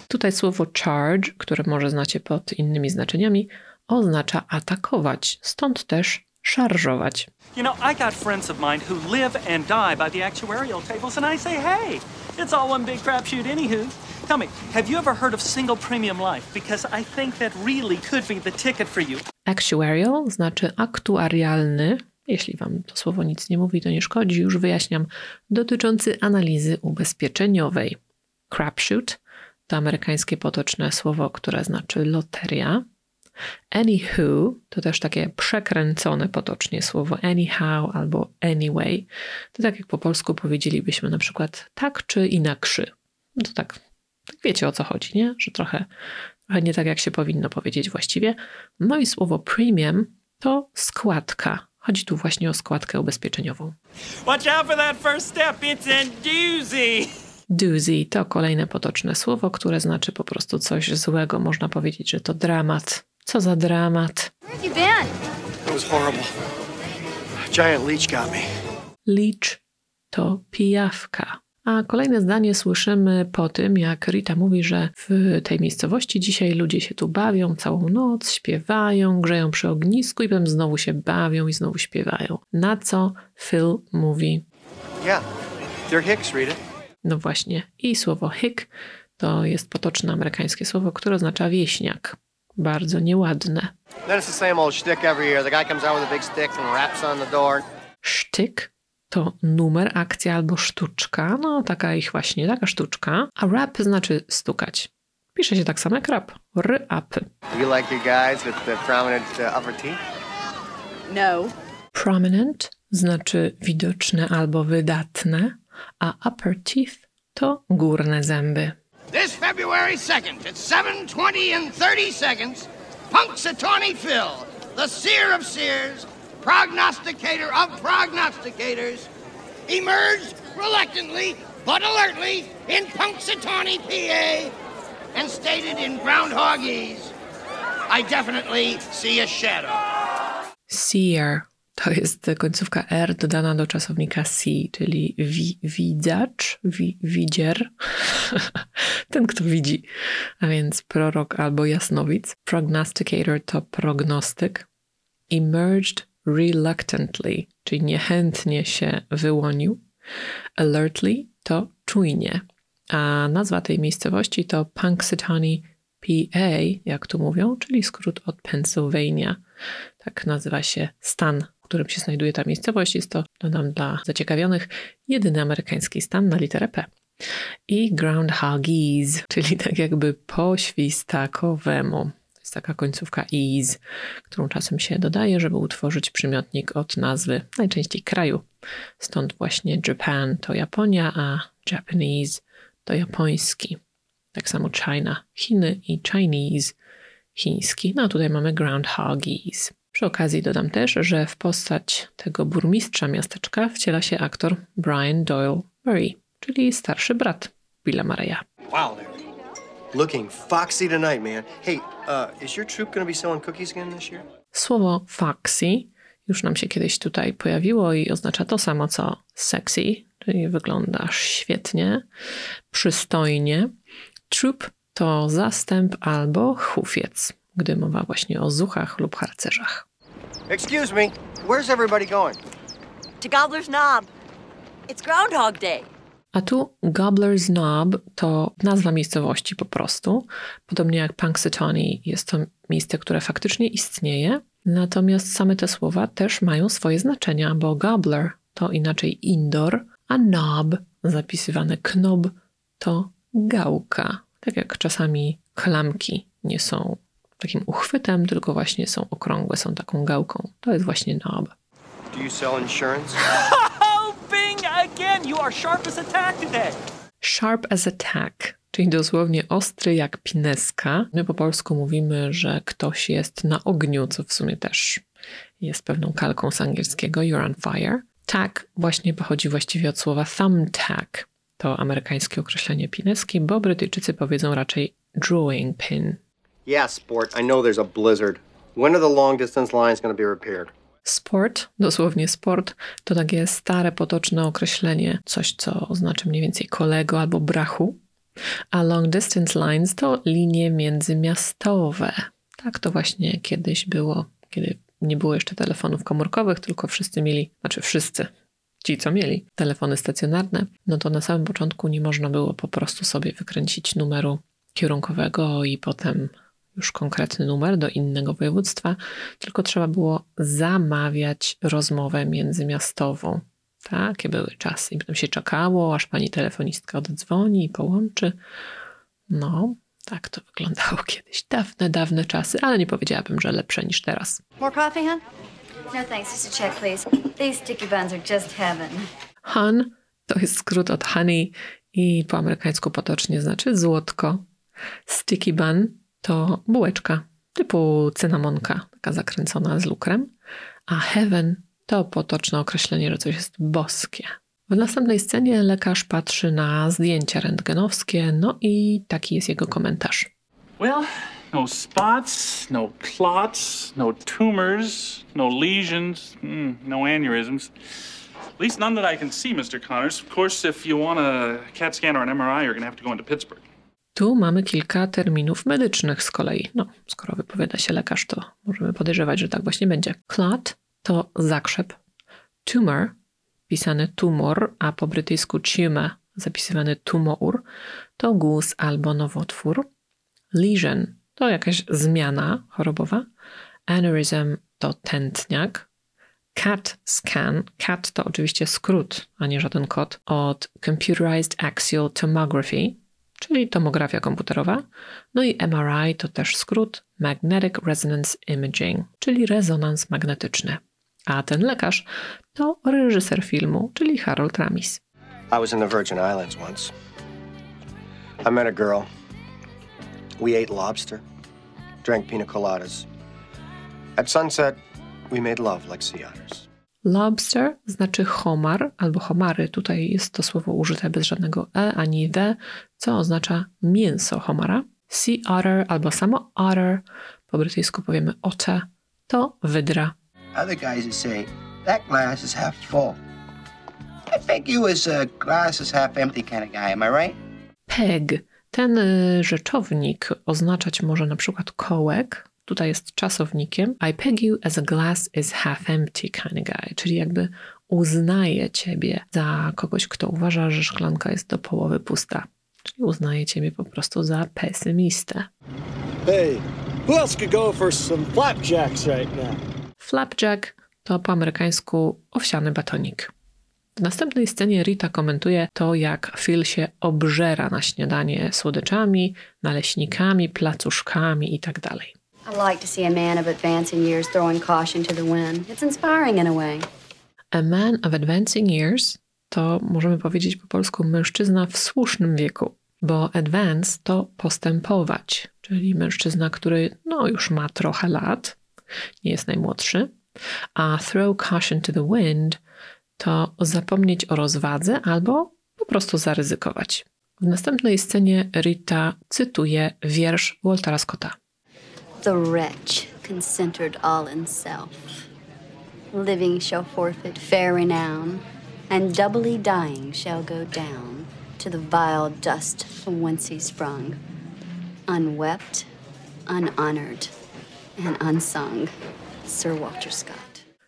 Tutaj słowo charge, które może znacie pod innymi znaczeniami, oznacza atakować, stąd też szarżować. You know, I got friends of mine who live and die by the actuarial tables, and I say, hey, it's all one big crapshoot, anywho. Tell me, have you ever heard of single premium life? Because I think that really could be the ticket for you. Actuarial znaczy aktuarialny, jeśli wam to słowo nic nie mówi, to nie szkodzi, już wyjaśniam, dotyczący analizy ubezpieczeniowej. Crapshoot to amerykańskie potoczne słowo, które znaczy loteria. Anywho to też takie przekręcone potocznie słowo anyhow albo anyway. To tak jak po polsku powiedzielibyśmy na przykład tak czy inakszy. No to tak, tak wiecie o co chodzi, nie? Że trochę, trochę nie tak jak się powinno powiedzieć właściwie. No i słowo premium to składka. Chodzi tu właśnie o składkę ubezpieczeniową. Watch out for that first step, it's a doozy. Doozy to kolejne potoczne słowo, które znaczy po prostu coś złego. Można powiedzieć, że to dramat. Co za dramat. Leech to pijawka, A kolejne zdanie słyszymy po tym, jak Rita mówi, że w tej miejscowości dzisiaj ludzie się tu bawią całą noc, śpiewają, grzeją przy ognisku i potem znowu się bawią i znowu śpiewają. Na co Phil mówi, Yeah, they're Hicks, Rita. no właśnie, i słowo hick to jest potoczne amerykańskie słowo, które oznacza wieśniak. Bardzo nieładne. Sztyk to numer, akcja albo sztuczka, no taka ich właśnie, taka sztuczka. A rap znaczy stukać. Pisze się tak samo jak rap. Do you like your guys with the prominent uh, upper teeth? No. Prominent znaczy widoczne albo wydatne, a upper teeth to górne zęby. This February 2nd at 7.20 and 30 seconds, Punxsutawney Phil, the seer of seers, prognosticator of prognosticators, emerged reluctantly but alertly in Punxsutawney, PA, and stated in groundhogese, I definitely see a shadow. Seer to jest końcówka R dodana do czasownika see, czyli wi, widzacz, wi, widzier, ten kto widzi, a więc prorok albo jasnowic. Prognosticator to prognostyk. Emerged reluctantly, czyli niechętnie się wyłonił. Alertly to czujnie, a nazwa tej miejscowości to Punxsutawney, PA, jak tu mówią, czyli skrót od Pennsylvania. Tak nazywa się stan, w którym się znajduje ta miejscowość. Jest to, dodam dla zaciekawionych, jedyny amerykański stan na literę P. I groundhogese, czyli tak jakby po świstakowemu. Jest taka końcówka ease, którą czasem się dodaje, żeby utworzyć przymiotnik od nazwy najczęściej kraju. Stąd właśnie Japan to Japonia, a Japanese to japoński. Tak samo China, Chiny i Chinese, chiński. No a tutaj mamy groundhoggies. Przy okazji dodam też, że w postać tego burmistrza miasteczka wciela się aktor Brian Doyle Murray, czyli starszy brat Billa Murraya. Wow. Looking foxy tonight, man. Hey, uh, is your troop going to be selling cookies again this year? Słowo foxy już nam się kiedyś tutaj pojawiło i oznacza to samo co sexy, czyli wyglądasz świetnie, przystojnie. Troop to zastęp albo hufiec, gdy mowa właśnie o zuchach lub harcerzach. Excuse me, where's everybody going? To Gobbler's Knob. It's Groundhog Day. A tu Gobbler's Knob to nazwa miejscowości po prostu. Podobnie jak Punxsutawney jest to miejsce, które faktycznie istnieje. Natomiast same te słowa też mają swoje znaczenia, bo gobbler to inaczej indoor, a knob, zapisywane knob, to gałka. Tak jak czasami klamki nie są takim uchwytem, tylko właśnie są okrągłe, są taką gałką. To jest właśnie knob. Do you sell insurance? Again! You are sharp as a tack today. Sharp as a tack, czyli dosłownie ostry jak pineska. My po polsku mówimy, że ktoś jest na ogniu, co w sumie też jest pewną kalką z angielskiego you're on fire. Tack właśnie pochodzi właściwie od słowa thumbtack. To amerykańskie określenie pineski, bo Brytyjczycy powiedzą raczej drawing pin. Yeah, sport. I know there's a blizzard. When are the long distance lines going to be repaired? Sport, dosłownie sport, to takie stare, potoczne określenie, coś, co oznacza mniej więcej kolego albo brachu. A long distance lines to linie międzymiastowe. Tak to właśnie kiedyś było, kiedy nie było jeszcze telefonów komórkowych, tylko wszyscy mieli, znaczy wszyscy, ci co mieli telefony stacjonarne, no to na samym początku nie można było po prostu sobie wykręcić numeru kierunkowego i potem już konkretny numer do innego województwa, tylko trzeba było zamawiać rozmowę międzymiastową. Takie były czasy. I potem się czekało, aż pani telefonistka oddzwoni i połączy. No, tak to wyglądało kiedyś. Dawne, dawne czasy, ale nie powiedziałabym, że lepsze niż teraz. More coffee? No thanks, just a check, please. These sticky buns are just heaven. Hun to jest skrót od honey i po amerykańsku potocznie znaczy złotko. Sticky bun to bułeczka typu cynamonka, taka zakręcona z lukrem, a heaven to potoczne określenie, że coś jest boskie. W następnej scenie lekarz patrzy na zdjęcia rentgenowskie, no i taki jest jego komentarz. Well, no spots, no clots, no tumors, no lesions, mm, no aneurysms. At least none that I can see, Mr. Connors. Of course, if you want a CAT scan or an MRI, you're going to have to go into Pittsburgh. Tu mamy kilka terminów medycznych z kolei. No, skoro wypowiada się lekarz, to możemy podejrzewać, że tak właśnie będzie. Clot to zakrzep. Tumor, pisany tumor, a po brytyjsku tumor, zapisywany tumour, to guz albo nowotwór. Lesion to jakaś zmiana chorobowa. Aneurysm to tętniak. CAT scan, CAT to oczywiście skrót, a nie żaden kod, od Computerized Axial Tomography, czyli tomografia komputerowa. No i MRI to też skrót Magnetic Resonance Imaging, czyli rezonans magnetyczny. A ten lekarz to reżyser filmu, czyli Harold Ramis. I was in the Virgin Islands once. I met a girl. We ate lobster, drank pina coladas. At sunset, we made love like sea otters. Lobster znaczy homar albo homary. Tutaj jest to słowo użyte bez żadnego e ani the, co oznacza mięso homara. Sea otter albo samo otter, po brytyjsku powiemy ocze, to wydra. Other guys would say, that glass is half full. I think you was a glass is half empty kind of guy, am I right? Peg. Ten y, rzeczownik oznaczać może na przykład kołek. Tutaj jest czasownikiem. I peg you as a glass is half empty kind of guy. Czyli jakby uznaję ciebie za kogoś, kto uważa, że szklanka jest do połowy pusta. Czyli uznaję ciebie po prostu za pesymistę. Hey, who else could go for some flapjacks right now? Flapjack to po amerykańsku owsiany batonik. W następnej scenie Rita komentuje to, jak Phil się obżera na śniadanie słodyczami, naleśnikami, placuszkami itd. I like to see a man of advancing years throwing caution to the wind. It's inspiring in a way. A man of advancing years to możemy powiedzieć po polsku mężczyzna w słusznym wieku, bo advance to postępować, czyli mężczyzna, który no już ma trochę lat, nie jest najmłodszy, a throw caution to the wind to zapomnieć o rozwadze albo po prostu zaryzykować. W następnej scenie Rita cytuje wiersz Waltera Scotta. The wretch, concentred all in self, living shall forfeit fair renown, and doubly dying shall go down to the vile dust from whence he sprung, unwept, unhonored, and unsung. Sir Walter Scott.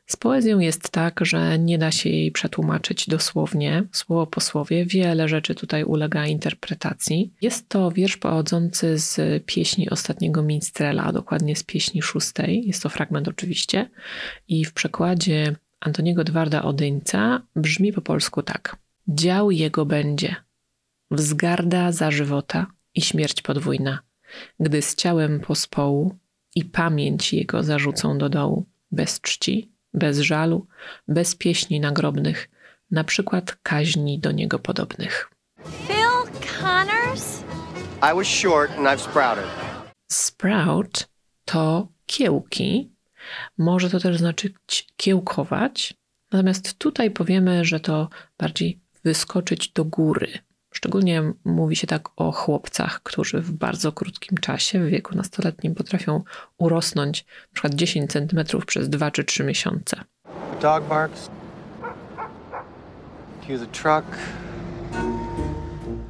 Z poezją jest tak, że nie da się jej przetłumaczyć dosłownie, słowo po słowie. Wiele rzeczy tutaj ulega interpretacji. Jest to wiersz pochodzący z pieśni ostatniego minstrela, a dokładnie z pieśni szóstej. Jest to fragment oczywiście. I w przekładzie Antoniego Dwarda Odyńca brzmi po polsku tak. Dział jego będzie, wzgarda za żywota i śmierć podwójna, gdy z ciałem pospołu i pamięć jego zarzucą do dołu, bez czci, bez żalu, bez pieśni nagrobnych, na przykład kaźni do niego podobnych. Phil Connors? I was short and I've sprouted. Sprout to kiełki, może to też znaczyć kiełkować, natomiast tutaj powiemy, że to bardziej wyskoczyć do góry. Szczególnie mówi się tak o chłopcach, którzy w bardzo krótkim czasie, w wieku nastoletnim, potrafią urosnąć na przykład 10 cm przez 2 czy 3 miesiące. Dog barks. Cue the truck.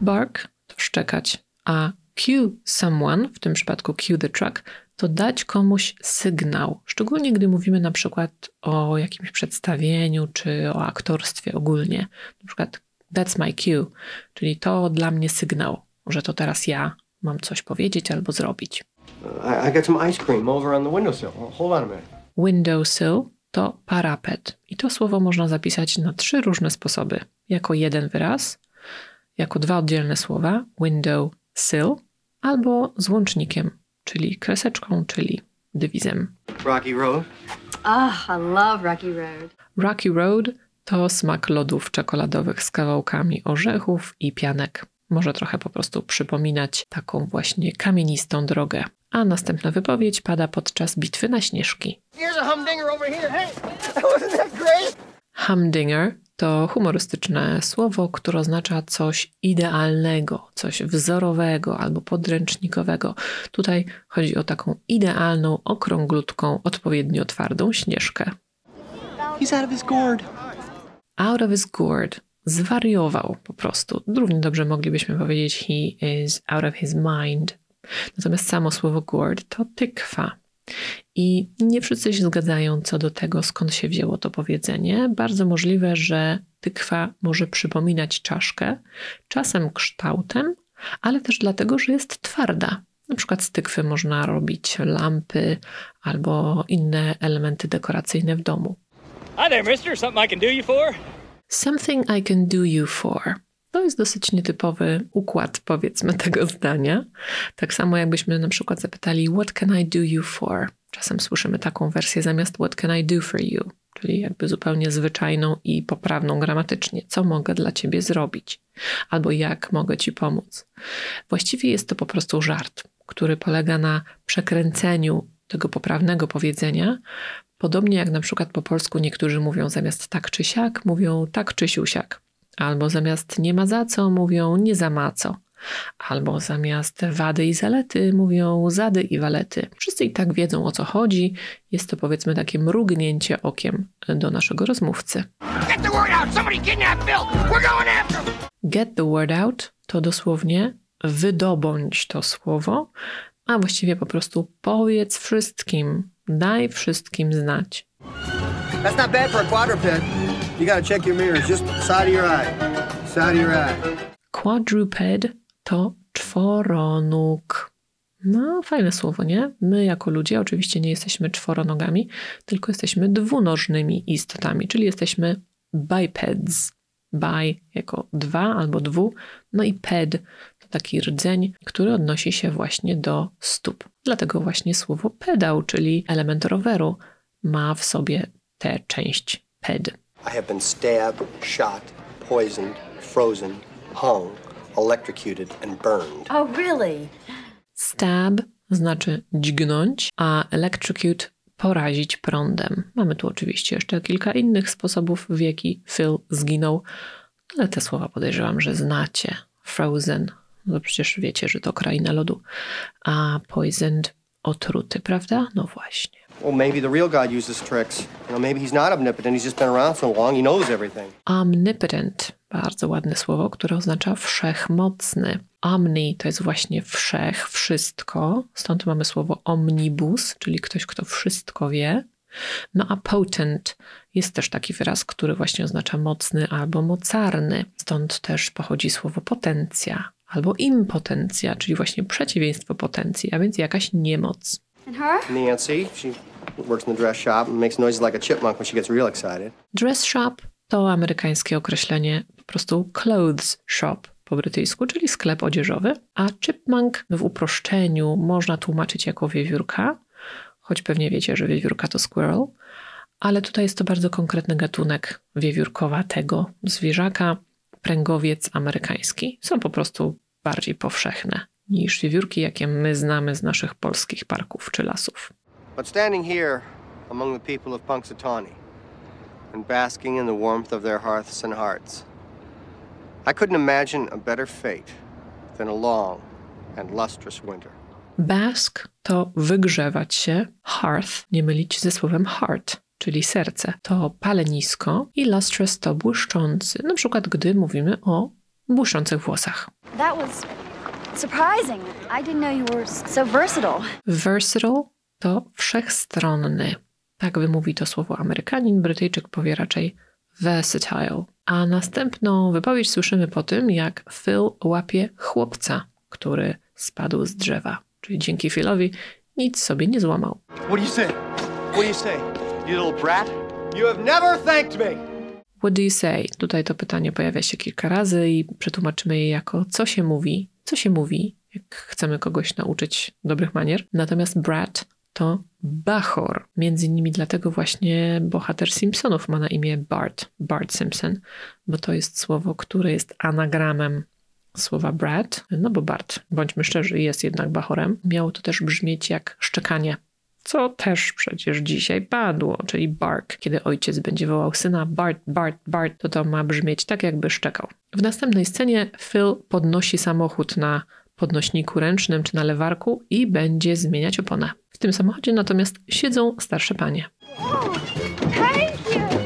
Bark to szczekać, a cue someone, w tym przypadku cue the truck, to dać komuś sygnał. Szczególnie gdy mówimy na przykład o jakimś przedstawieniu czy o aktorstwie ogólnie. Na przykład That's my cue, czyli to dla mnie sygnał, że to teraz ja mam coś powiedzieć albo zrobić. I, I got some ice cream over on the windowsill. Hold on a minute. Windowsill to parapet i to słowo można zapisać na trzy różne sposoby. Jako jeden wyraz, jako dwa oddzielne słowa window sill albo z łącznikiem, czyli kreseczką, czyli dywizem. Rocky Road. Ah, I love Rocky Road. Rocky Road to smak lodów czekoladowych z kawałkami orzechów i pianek. Może trochę po prostu przypominać taką właśnie kamienistą drogę. A następna wypowiedź pada podczas bitwy na śnieżki. Here's a humdinger over here. Hey, wasn't that great? Humdinger to humorystyczne słowo, które oznacza coś idealnego, coś wzorowego albo podręcznikowego. Tutaj chodzi o taką idealną, okrąglutką, odpowiednio twardą śnieżkę. He's out of his gourd. Out of his gourd. Zwariował po prostu. Równie dobrze moglibyśmy powiedzieć he is out of his mind. Natomiast samo słowo gourd to tykwa. I nie wszyscy się zgadzają co do tego, skąd się wzięło to powiedzenie. Bardzo możliwe, że tykwa może przypominać czaszkę, czasem kształtem, ale też dlatego, że jest twarda. Na przykład z tykwy można robić lampy albo inne elementy dekoracyjne w domu. Hi there, mister. Something I can do you for? Something I can do you for. To jest dosyć nietypowy układ, powiedzmy, tego zdania. Tak samo jakbyśmy na przykład zapytali, What can I do you for? Czasem słyszymy taką wersję zamiast What can I do for you? Czyli jakby zupełnie zwyczajną i poprawną gramatycznie. Co mogę dla ciebie zrobić? Albo jak mogę ci pomóc? Właściwie jest to po prostu żart, który polega na przekręceniu tego poprawnego powiedzenia, podobnie jak na przykład po polsku niektórzy mówią zamiast tak czy siak, mówią tak czy siusiak. Albo zamiast nie ma za co, mówią nie za ma co. Albo zamiast wady i zalety mówią zady i walety. Wszyscy i tak wiedzą o co chodzi. Jest to powiedzmy takie mrugnięcie okiem do naszego rozmówcy. Get the word out! Somebody kidnapped Bill! We're going after him! Get the word out to dosłownie wydobądź to słowo, a właściwie po prostu powiedz wszystkim, daj wszystkim znać. That's not bad for a quadruped. You gotta check your mirrors, just side of your eye. Side of your eye. Quadruped to czworonóg. No, fajne słowo, nie? My jako ludzie oczywiście nie jesteśmy czworonogami, tylko jesteśmy dwunożnymi istotami, czyli jesteśmy bipeds. Bi jako dwa albo dwu, no i ped to taki rdzeń, który odnosi się właśnie do stóp. Dlatego właśnie słowo pedał, czyli element roweru, ma w sobie tę część ped. I have been stabbed, shot, poisoned, frozen, hung, electrocuted, and burned. Oh, really? Stab znaczy dźgnąć, a electrocute porazić prądem. Mamy tu oczywiście jeszcze kilka innych sposobów, w jaki Phil zginął, ale te słowa podejrzewam, że znacie. Frozen, no przecież wiecie, że to kraina lodu, a poisoned otruty, prawda? No właśnie. Well, maybe the real God uses tricks. You know, maybe he's not omnipotent. He's just been around so long, he knows everything. Omnipotent, bardzo ładne słowo, które oznacza wszechmocny. Omni to jest właśnie wszech, wszystko, stąd mamy słowo omnibus, czyli ktoś, kto wszystko wie. No a potent jest też taki wyraz, który właśnie oznacza mocny albo mocarny. Stąd też pochodzi słowo potencja albo impotencja, czyli właśnie przeciwieństwo potencji, a więc jakaś niemoc. Nancy, she works in the dress shop and makes noises like a chipmunk when she gets real excited. Dress shop to amerykańskie określenie po prostu clothes shop po brytyjsku, czyli sklep odzieżowy, a chipmunk w uproszczeniu można tłumaczyć jako wiewiórka, choć pewnie wiecie, że wiewiórka to squirrel, ale tutaj jest to bardzo konkretny gatunek wiewiórkowatego zwierzaka, pręgowiec amerykański. Są po prostu bardziej powszechne niż wiewiórki, jakie my znamy z naszych polskich parków czy lasów. But standing here among the people of Punxsutawney and basking in the warmth of their hearths and hearts, I couldn't imagine a better fate than a long and lustrous winter. Bask to wygrzewać się, hearth nie mylić ze słowem heart, czyli serce. To palenisko i lustrous to błyszczący, na przykład gdy mówimy o błyszczących włosach. That was surprising. I didn't know you were so versatile. Versatile to wszechstronny. Tak wymówi to słowo Amerykanin, Brytyjczyk powie raczej versatile. A następną wypowiedź słyszymy po tym, jak Phil łapie chłopca, który spadł z drzewa. Czyli dzięki Philowi nic sobie nie złamał. What do you say? What do you say? You little brat? You have never thanked me! What do you say? Tutaj to pytanie pojawia się kilka razy i przetłumaczymy je jako co się mówi, co się mówi, jak chcemy kogoś nauczyć dobrych manier. Natomiast brat to bachor. Między innymi dlatego właśnie bohater Simpsonów ma na imię Bart, Bart Simpson, bo to jest słowo, które jest anagramem słowa brat, no bo Bart, bądźmy szczerzy, jest jednak bachorem. Miało to też brzmieć jak szczekanie, co też przecież dzisiaj padło, czyli bark. Kiedy ojciec będzie wołał syna Bart, Bart, Bart, to to ma brzmieć tak, jakby szczekał. W następnej scenie Phil podnosi samochód na podnośniku ręcznym czy na lewarku i będzie zmieniać oponę. W tym samochodzie natomiast siedzą starsze panie. Thank you,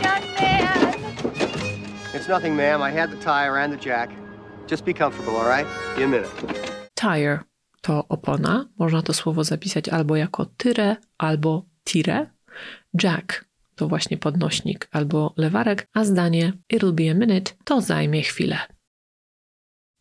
tire to opona. Można to słowo zapisać albo jako tyre, albo tire. Jack to właśnie podnośnik albo lewarek, a zdanie it'll be a minute to zajmie chwilę.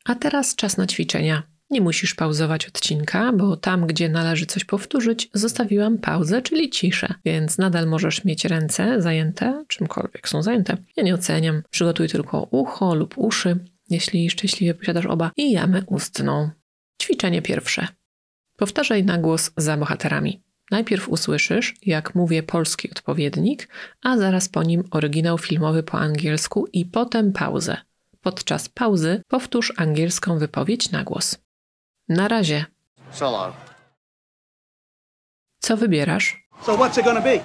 A teraz czas na ćwiczenia. Nie musisz pauzować odcinka, bo tam, gdzie należy coś powtórzyć, zostawiłam pauzę, czyli ciszę, więc nadal możesz mieć ręce zajęte, czymkolwiek są zajęte. Ja nie oceniam. Przygotuj tylko ucho lub uszy, jeśli szczęśliwie posiadasz oba, i jamę ustną. Ćwiczenie pierwsze. Powtarzaj na głos za bohaterami. Najpierw usłyszysz, jak mówię polski odpowiednik, a zaraz po nim oryginał filmowy po angielsku i potem pauzę. Podczas pauzy powtórz angielską wypowiedź na głos. Na razie. So long. Co wybierasz? So what's it gonna be?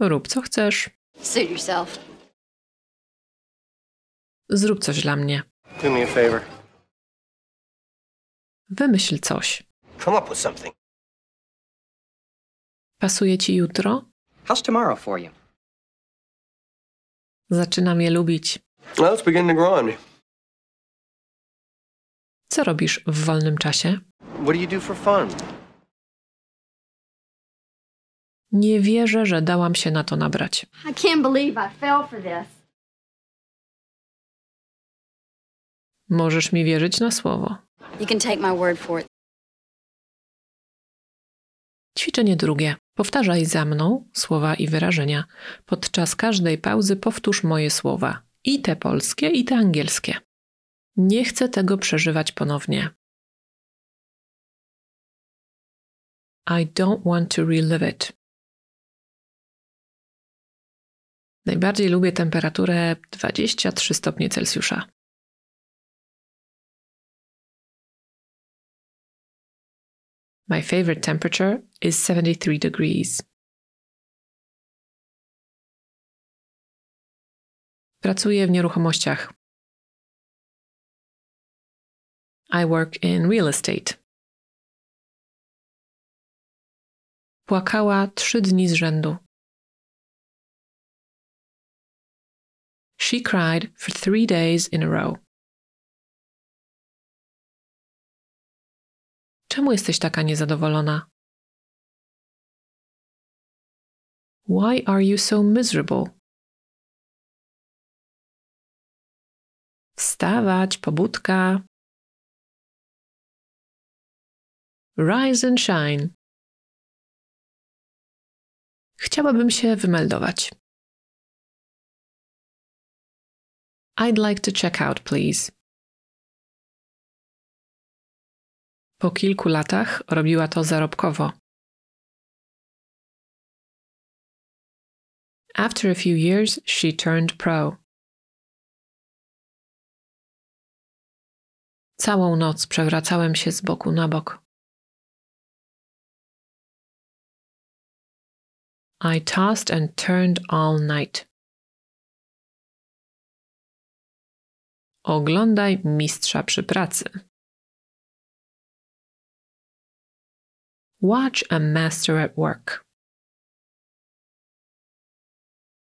Rób co chcesz. Suit yourself. Zrób coś dla mnie. Do me a favor. Wymyśl coś. Come up with something. Pasuje ci jutro? How's tomorrow for you? Zaczynam je lubić. Well, it's beginning to grow on me. Co robisz w wolnym czasie? What do you do for fun? Nie wierzę, że dałam się na to nabrać. I can't believe I fell for this. Możesz mi wierzyć na słowo. You can take my word for it. Ćwiczenie drugie. Powtarzaj za mną słowa i wyrażenia. Podczas każdej pauzy powtórz moje słowa. I te polskie, i te angielskie. Nie chcę tego przeżywać ponownie. I don't want to relive it. Najbardziej lubię temperaturę 23 stopnie Celsjusza. My favorite temperature is 73 degrees. Pracuję w nieruchomościach. I work in real estate. Płakała trzy dni z rzędu. She cried for three days in a row. Czemu jesteś taka niezadowolona? Why are you so miserable? Wstawać, pobudka. Rise and shine. Chciałabym się wymeldować. I'd like to check out, please. Po kilku latach robiła to zarobkowo. After a few years, she turned pro. Całą noc przewracałem się z boku na bok. I tossed and turned all night. Oglądaj mistrza przy pracy. Watch a master at work.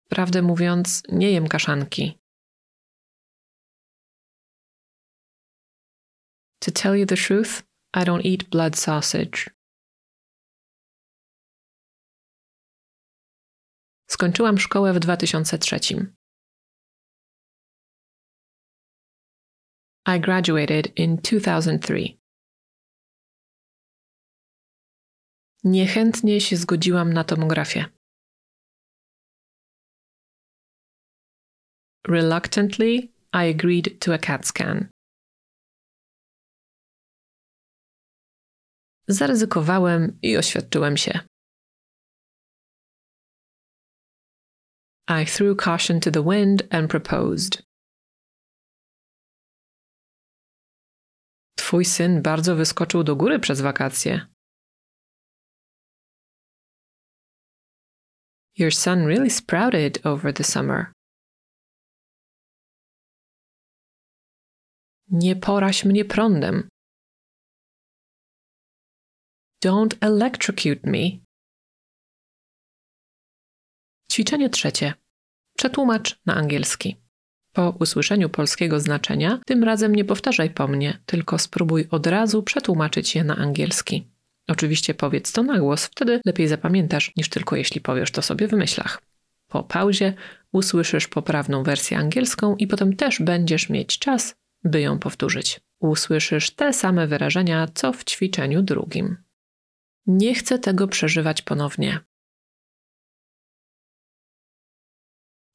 Prawdę mówiąc, nie jem kaszanki. To tell you the truth, I don't eat blood sausage. Skończyłam szkołę w 2003. I graduated in 2003. Niechętnie się zgodziłam na tomografię. Reluctantly, I agreed to a CAT scan. Zaryzykowałem i oświadczyłem się. I threw caution to the wind and proposed. Twój syn bardzo wyskoczył do góry przez wakacje. Your son really sprouted over the summer. Nie poraź mnie prądem. Don't electrocute me. Ćwiczenie trzecie. Przetłumacz na angielski. Po usłyszeniu polskiego znaczenia, tym razem nie powtarzaj po mnie, tylko spróbuj od razu przetłumaczyć je na angielski. Oczywiście powiedz to na głos, wtedy lepiej zapamiętasz niż tylko jeśli powiesz to sobie w myślach. Po pauzie usłyszysz poprawną wersję angielską i potem też będziesz mieć czas, by ją powtórzyć. Usłyszysz te same wyrażenia, co w ćwiczeniu drugim. Nie chcę tego przeżywać ponownie.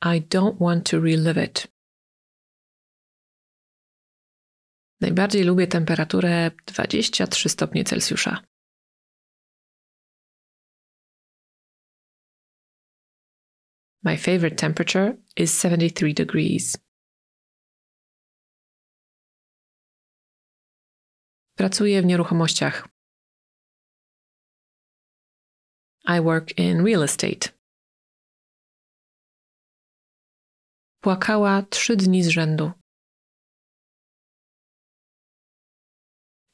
I don't want to relive it. Najbardziej lubię temperaturę 23 stopnie Celsjusza. My favorite temperature is 73 degrees. Pracuję w nieruchomościach. I work in real estate. Płakała trzy dni z rzędu.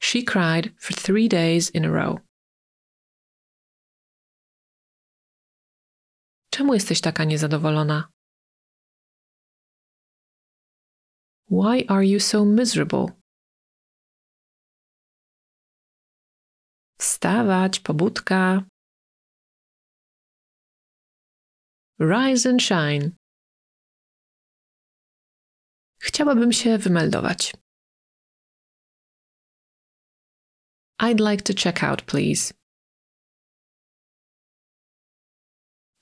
She cried for three days in a row. Czemu jesteś taka niezadowolona? Why are you so miserable? Wstawać, pobudka. Rise and shine. Chciałabym się wymeldować. I'd like to check out, please.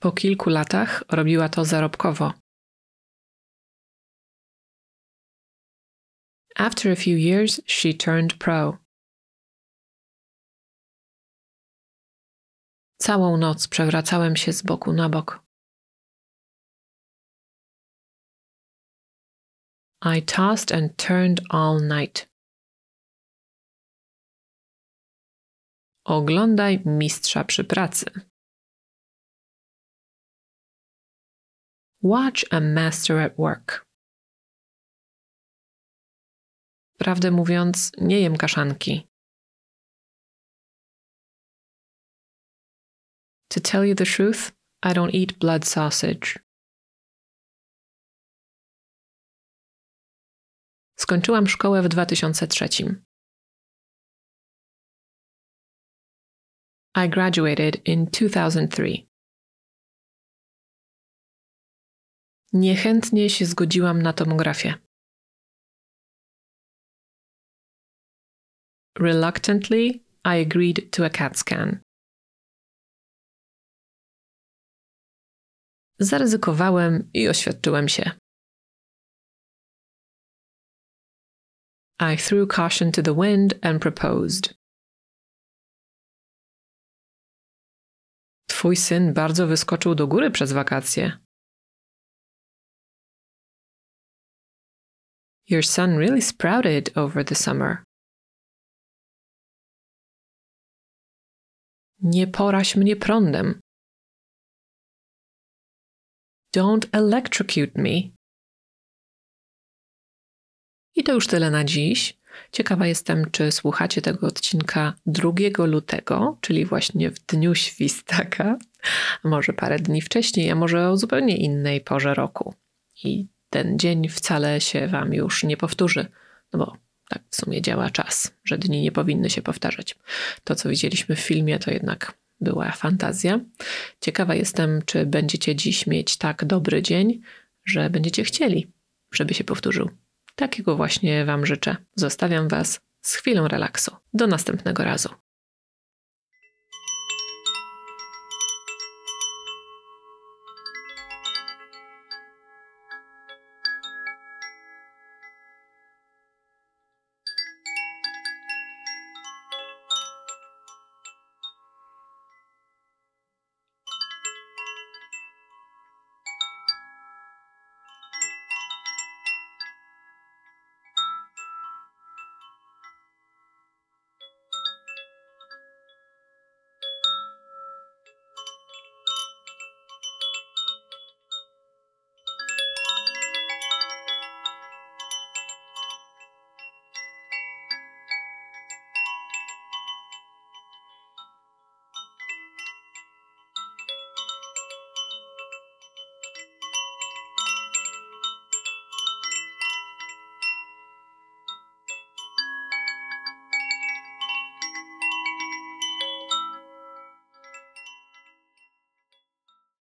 Po kilku latach robiła to zarobkowo. After a few years, she turned pro. Całą noc przewracałem się z boku na bok. I tossed and turned all night. Oglądaj mistrza przy pracy. Watch a master at work. Prawdę mówiąc, nie jem kaszanki. To tell you the truth, I don't eat blood sausage. Skończyłam szkołę w 2003. I graduated in 2003. Niechętnie się zgodziłam na tomografię. Reluctantly, I agreed to a CAT scan. Zaryzykowałem i oświadczyłem się. I threw caution to the wind and proposed. Twój syn bardzo wyskoczył do góry przez wakacje. Your son really sprouted over the summer. Nie poraź mnie prądem. Don't electrocute me. I to już tyle na dziś. Ciekawa jestem, czy słuchacie tego odcinka 2 lutego, czyli właśnie w dniu świstaka, może parę dni wcześniej, a może o zupełnie innej porze roku. I ten dzień wcale się Wam już nie powtórzy, no bo tak w sumie działa czas, że dni nie powinny się powtarzać. To, co widzieliśmy w filmie, to jednak była fantazja. Ciekawa jestem, czy będziecie dziś mieć tak dobry dzień, że będziecie chcieli, żeby się powtórzył. Takiego właśnie Wam życzę. Zostawiam Was z chwilą relaksu. Do następnego razu.